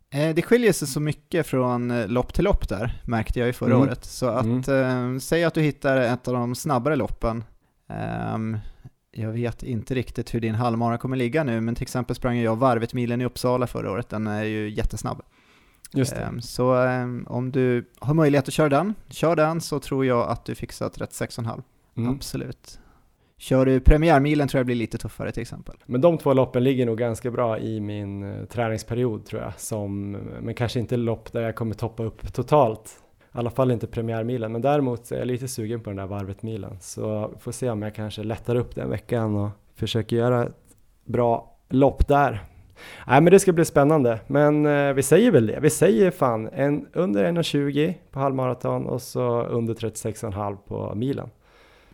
eh, det skiljer sig så mycket från eh, lopp till lopp där, märkte jag ju förra Mm. året. Så att, eh, säg att du hittar ett av de snabbare loppen. Jag vet inte riktigt hur din halvmara kommer ligga nu, men till exempel sprang jag varvet milen i Uppsala förra året, den är ju jättesnabb. Just det. Ehm, Så ehm, om du har möjlighet att köra den, kör den så tror jag att du fixar 36,5. Mm. Absolut. Kör du premiärmilen tror jag blir lite tuffare till exempel. Men de två loppen ligger nog ganska bra i min eh, träningsperiod tror jag. Som, men kanske inte lopp där jag kommer toppa upp totalt. I alla fall inte premiärmilen. Men däremot är jag lite sugen på den där varvet-milen. Så får se om jag kanske lättar upp den veckan och försöker göra ett bra lopp där. Nej men det ska bli spännande. Men eh, vi säger väl det. Vi säger fan en, under 1.20 på halvmaraton och så under 36,5 på milen.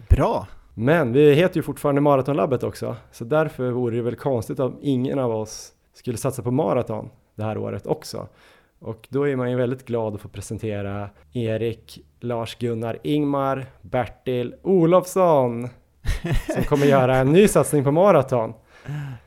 Bra! Men vi heter ju fortfarande Maratonlabbet också, så därför vore det väl konstigt om ingen av oss skulle satsa på maraton det här året också. Och då är man ju väldigt glad att få presentera Erik, Lars-Gunnar, Ingmar, Bertil Olofsson som kommer göra en ny satsning på maraton.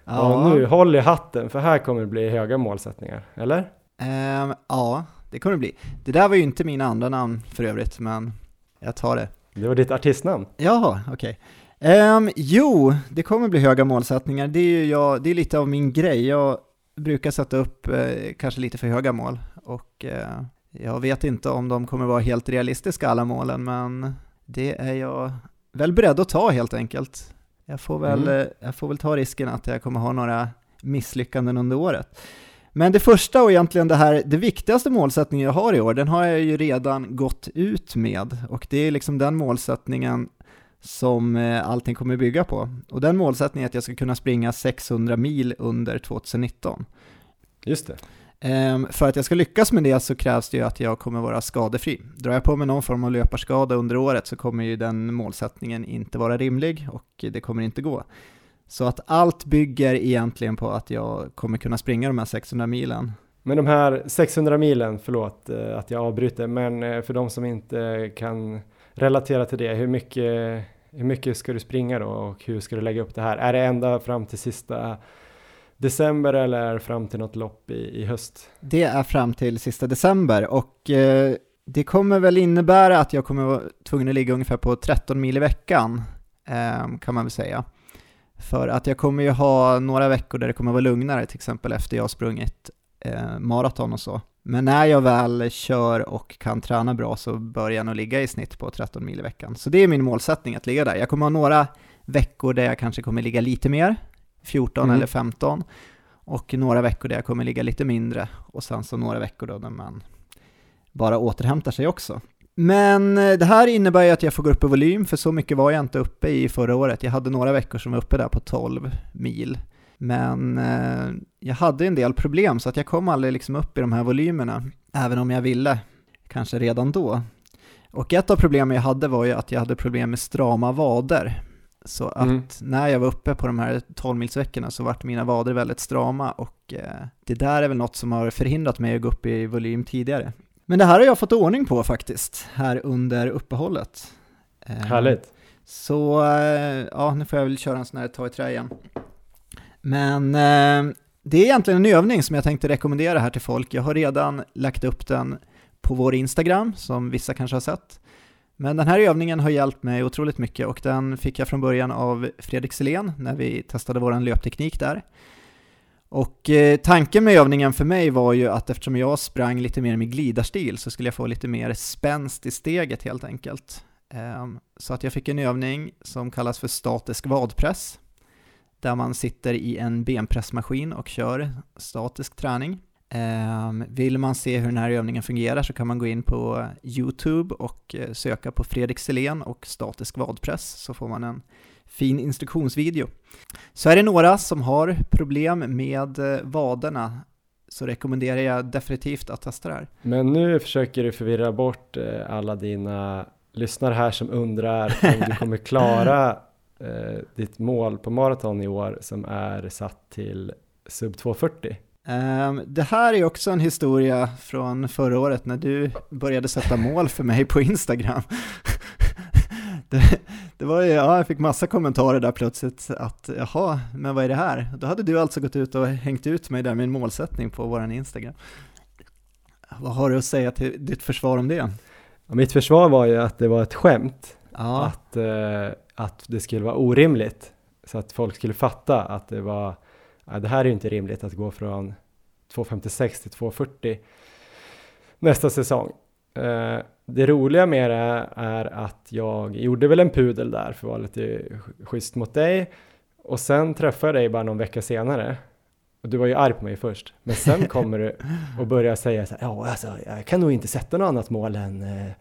Och nu, håll i hatten, för här kommer det bli höga målsättningar, eller? Ehm, ja, det kommer det bli. Det där var ju inte mina andra namn för övrigt, men jag tar det. Det var ditt artistnamn. Jaha, okej. Ehm, jo, det kommer bli höga målsättningar. Det är jag, det är lite av min grej. Jag brukar sätta upp eh, kanske lite för höga mål och eh, jag vet inte om de kommer vara helt realistiska alla målen, men det är jag väl beredd att ta helt enkelt. Jag får väl, Mm. eh, jag får väl ta risken att jag kommer ha några misslyckanden under året. Men det första och egentligen det här, det viktigaste målsättningen jag har i år, den har jag ju redan gått ut med och det är liksom den målsättningen som eh, allting kommer bygga på. Och den målsättningen är att jag ska kunna springa 600 mil under 2019. Just det. Ehm, för att jag ska lyckas med det så krävs det ju att jag kommer vara skadefri. Drar jag på mig någon form av löparskada under året så kommer ju den målsättningen inte vara rimlig och det kommer inte gå. Så att allt bygger egentligen på att jag kommer kunna springa de här 600 milen. Men de här 600 milen, förlåt eh, att jag avbryter, men eh, för de som inte kan relaterat till det, hur mycket, hur mycket ska du springa då och hur ska du lägga upp det här? Är det ända fram till sista december eller är det fram till något lopp i, i höst? Det är fram till sista december och eh, det kommer väl innebära att jag kommer vara tvungen att ligga ungefär på 13 mil i veckan, eh, kan man väl säga. För att jag kommer ju ha några veckor där det kommer vara lugnare, till exempel efter jag har sprungit eh, maraton och så. Men när jag väl kör och kan träna bra så bör jag nog ligga i snitt på 13 mil i veckan. Så det är min målsättning att ligga där. Jag kommer ha några veckor där jag kanske kommer ligga lite mer, 14 mm. eller 15, och några veckor där jag kommer ligga lite mindre, och sen så några veckor då när man bara återhämtar sig också. Men eh, det här innebär ju att jag får gå upp i volym, för så mycket var jag inte uppe i förra året. Jag hade några veckor som var uppe där på 12 mil. Men eh, jag hade en del problem så att jag kom aldrig liksom upp i de här volymerna, även om jag ville, kanske redan då. Och ett av problemen jag hade var ju att jag hade problem med strama vader. Så att mm. när jag var uppe på de här 12-milsveckorna så vart mina vader väldigt strama och eh, det där är väl något som har förhindrat mig att gå upp i volym tidigare. Men det här har jag fått ordning på faktiskt, här under uppehållet. Eh, Härligt. Så, eh, ja, nu får jag väl köra en sån här ta i trä igen. Men eh, det är egentligen en övning som jag tänkte rekommendera här till folk. Jag har redan lagt upp den på vår Instagram, som vissa kanske har sett. Men den här övningen har hjälpt mig otroligt mycket och den fick jag från början av Fredrik Selén när vi testade vår löpteknik där. Och eh, tanken med övningen för mig var ju att eftersom jag sprang lite mer med glidarstil så skulle jag få lite mer spänst i steget helt enkelt. Eh, så att jag fick en övning som kallas för statisk vadpress där man sitter i en benpressmaskin och kör statisk träning. Ehm, vill man se hur den här övningen fungerar så kan man gå in på YouTube och eh, söka på Fredrik Selén och statisk vadpress så får man en fin instruktionsvideo. Så är det några som har problem med eh, vaderna så rekommenderar jag definitivt att testa det här. Men nu försöker du förvirra bort eh, alla dina lyssnare här som undrar om du kommer klara eh, ditt mål på maraton i år som är satt till sub 240? Um, ehm, det här är också en historia från förra året när du började sätta mål för mig på Instagram. det, det, var ju, ja, jag fick massa kommentarer där plötsligt att jaha, men vad är det här? Då hade du alltså gått ut och hängt ut mig där med en målsättning på våran Instagram. Vad har du att säga till ditt försvar om det? Ja, mitt försvar var ju att det var ett skämt. Ja. Att eh, att det skulle vara orimligt. Så att folk skulle fatta att det var, ja, det här är ju inte rimligt att gå från 2,56 till 2,40 nästa säsong. Eh, det roliga med det är att jag gjorde väl en pudel där för att vara lite schysst mot dig och sen träffade jag dig bara någon vecka senare och du var ju arg på mig först, men sen kommer du och börjar säga så här, ja alltså jag kan nog inte sätta något annat mål än eh,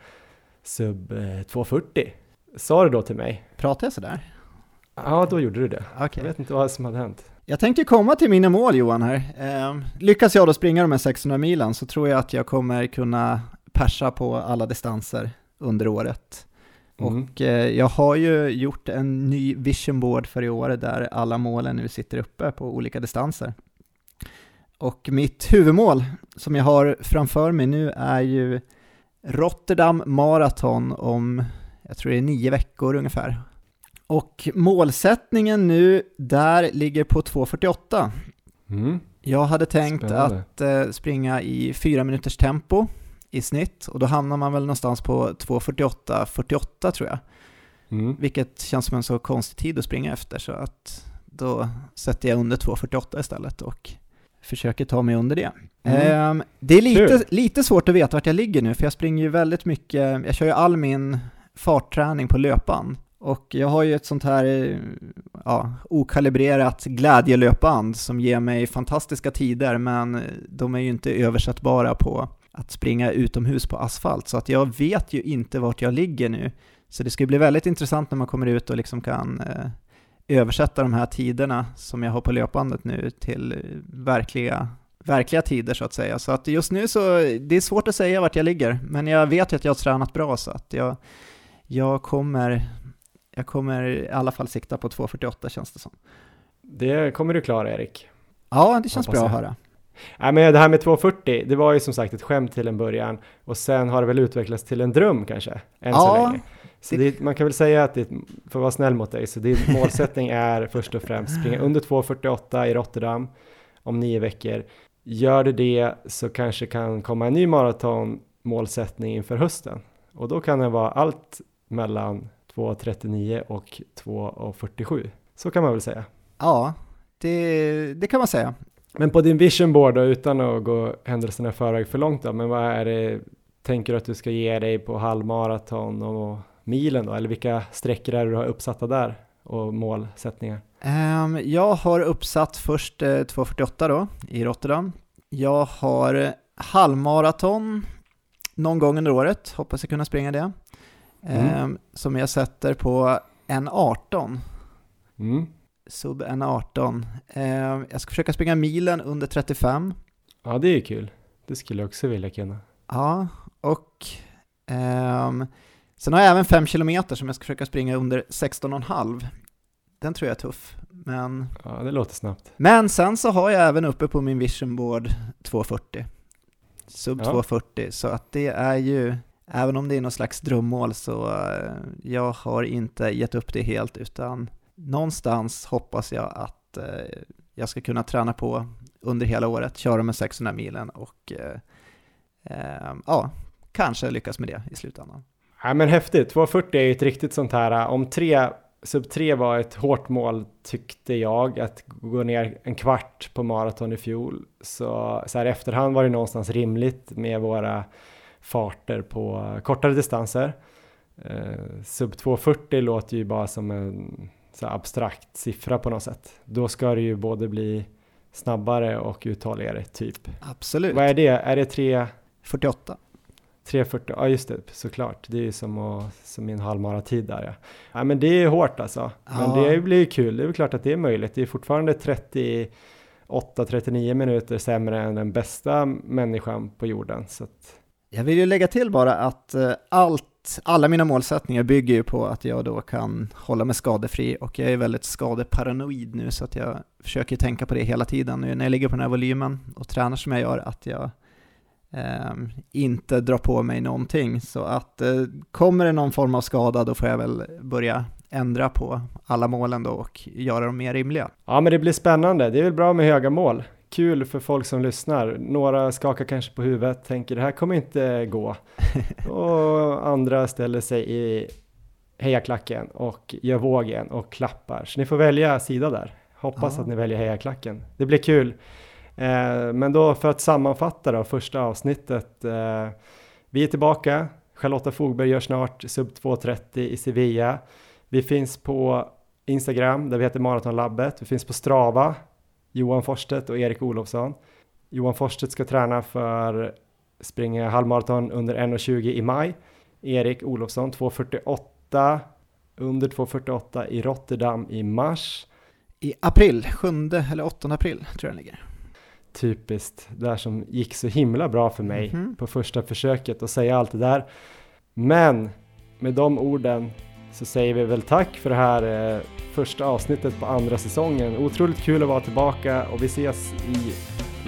sub eh, 240. Sa du då till mig? Pratade jag sådär? Ja, då gjorde du det. Okay. Jag vet inte vad som hade hänt. Jag tänkte komma till mina mål Johan här. Eh, lyckas jag då springa de här 600 milen så tror jag att jag kommer kunna persa på alla distanser under året. Mm. Och eh, jag har ju gjort en ny vision board för i år där alla målen nu sitter uppe på olika distanser. Och mitt huvudmål som jag har framför mig nu är ju Rotterdam Marathon om jag tror det är nio veckor ungefär. Och målsättningen nu där ligger på 2.48. Mm. Jag hade tänkt Spännande. att eh, springa i fyra minuters tempo i snitt och då hamnar man väl någonstans på 2.48-48 tror jag. Mm. Vilket känns som en så konstig tid att springa efter så att då sätter jag under 2.48 istället och försöker ta mig under det. Mm. Eh, det är lite, lite svårt att veta vart jag ligger nu för jag springer ju väldigt mycket, jag kör ju all min fartträning på löpan. Och jag har ju ett sånt här eh, ja, okalibrerat glädjelöpband som ger mig fantastiska tider, men de är ju inte översättbara på att springa utomhus på asfalt, så att jag vet ju inte vart jag ligger nu. Så det ska bli väldigt intressant när man kommer ut och liksom kan eh, översätta de här tiderna som jag har på löpbandet nu till eh, verkliga, verkliga tider så att säga. Så att just nu så, det är svårt att säga vart jag ligger, men jag vet ju att jag har tränat bra så att jag jag kommer, jag kommer i alla fall sikta på 2.48 känns det som. Det kommer du klara Erik. Ja, det känns bra att höra. Nej, men det här med 2.40, det var ju som sagt ett skämt till en början och sen har det väl utvecklats till en dröm kanske, än ja, så länge. Så det, man kan väl säga att, det, för att vara snäll mot dig, så din målsättning är först och främst springa under 2.48 i Rotterdam om nio veckor. Gör du det så kanske kan komma en ny maratonmålsättning inför hösten. Och då kan det vara allt mellan 2.39 och 2.47. Så kan man väl säga. Ja, det, det kan man säga. Men på din vision board då, utan att gå händelserna i förväg för långt då, men vad är det, tänker du att du ska ge dig på halvmaraton och milen då, eller vilka sträckor är det du har uppsatta där och målsättningar? Um, jag har uppsatt först eh, 2.48 då i Rotterdam. Jag har halvmaraton någon gång under året, hoppas jag kunna springa det. Mm. Um, som jag sätter på en 18. Mm. Sub en 18. Um, jag ska försöka springa milen under 35. Ja, det är kul. Det skulle jag också vilja kunna. Ja, och um, sen har jag även 5 km som jag ska försöka springa under 16,5. Den tror jag är tuff, men... Ja, det låter snabbt. Men sen så har jag även uppe på min vision board 240. Sub ja. 240, så att det är ju, även om det är någon slags drömmål så eh, jag har inte gett upp det helt utan någonstans hoppas jag att eh, jag ska kunna träna på under hela året, köra med 600 milen och eh, ja, kanske lyckas med det i slutändan. Ja men häftigt, 240 är ju ett riktigt sånt här, om tre Sub 3 var ett hårt mål tyckte jag, att gå ner en kvart på maraton i fjol. Så, så här i efterhand var det någonstans rimligt med våra farter på kortare distanser. Eh, sub 240 låter ju bara som en så abstrakt siffra på något sätt. Då ska det ju både bli snabbare och uthålligare typ. Absolut. Vad är det? Är det 3.48? 3.40, ja just det, såklart. Det är ju som, att, som en halvmaratid där ja. ja. men det är hårt alltså. Men ja. det blir ju kul, det är väl klart att det är möjligt. Det är fortfarande 38-39 minuter sämre än den bästa människan på jorden. Så att... Jag vill ju lägga till bara att eh, allt, alla mina målsättningar bygger ju på att jag då kan hålla mig skadefri och jag är väldigt skadeparanoid nu så att jag försöker tänka på det hela tiden nu när jag ligger på den här volymen och tränar som jag gör att jag eh, inte drar på mig någonting. Så att eh, kommer det någon form av skada då får jag väl börja ändra på alla målen då och göra dem mer rimliga. Ja men det blir spännande, det är väl bra med höga mål. Kul för folk som lyssnar. Några skakar kanske på huvudet, tänker det här kommer inte gå. och andra ställer sig i hejaklacken och gör vågen och klappar. Så ni får välja sida där. Hoppas ja. att ni väljer hejaklacken. Det blir kul. Eh, men då för att sammanfatta då första avsnittet. Eh, vi är tillbaka. Charlotta Fogberg gör snart sub 2.30 i Sevilla. Vi finns på Instagram där vi heter Maratonlabbet. Vi finns på Strava, Johan Forstedt och Erik Olofsson. Johan Forstedt ska träna för springa halvmaraton under 1.20 i maj. Erik Olofsson 2.48 under 2.48 i Rotterdam i mars. I april, 7 eller 8 april tror jag den ligger typiskt där som gick så himla bra för mig mm -hmm. på första försöket att säga allt det där. Men med de orden så säger vi väl tack för det här eh, första avsnittet på andra säsongen. Otroligt kul att vara tillbaka och vi ses i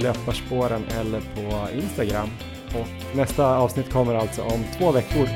löparspåren eller på Instagram. Och nästa avsnitt kommer alltså om två veckor.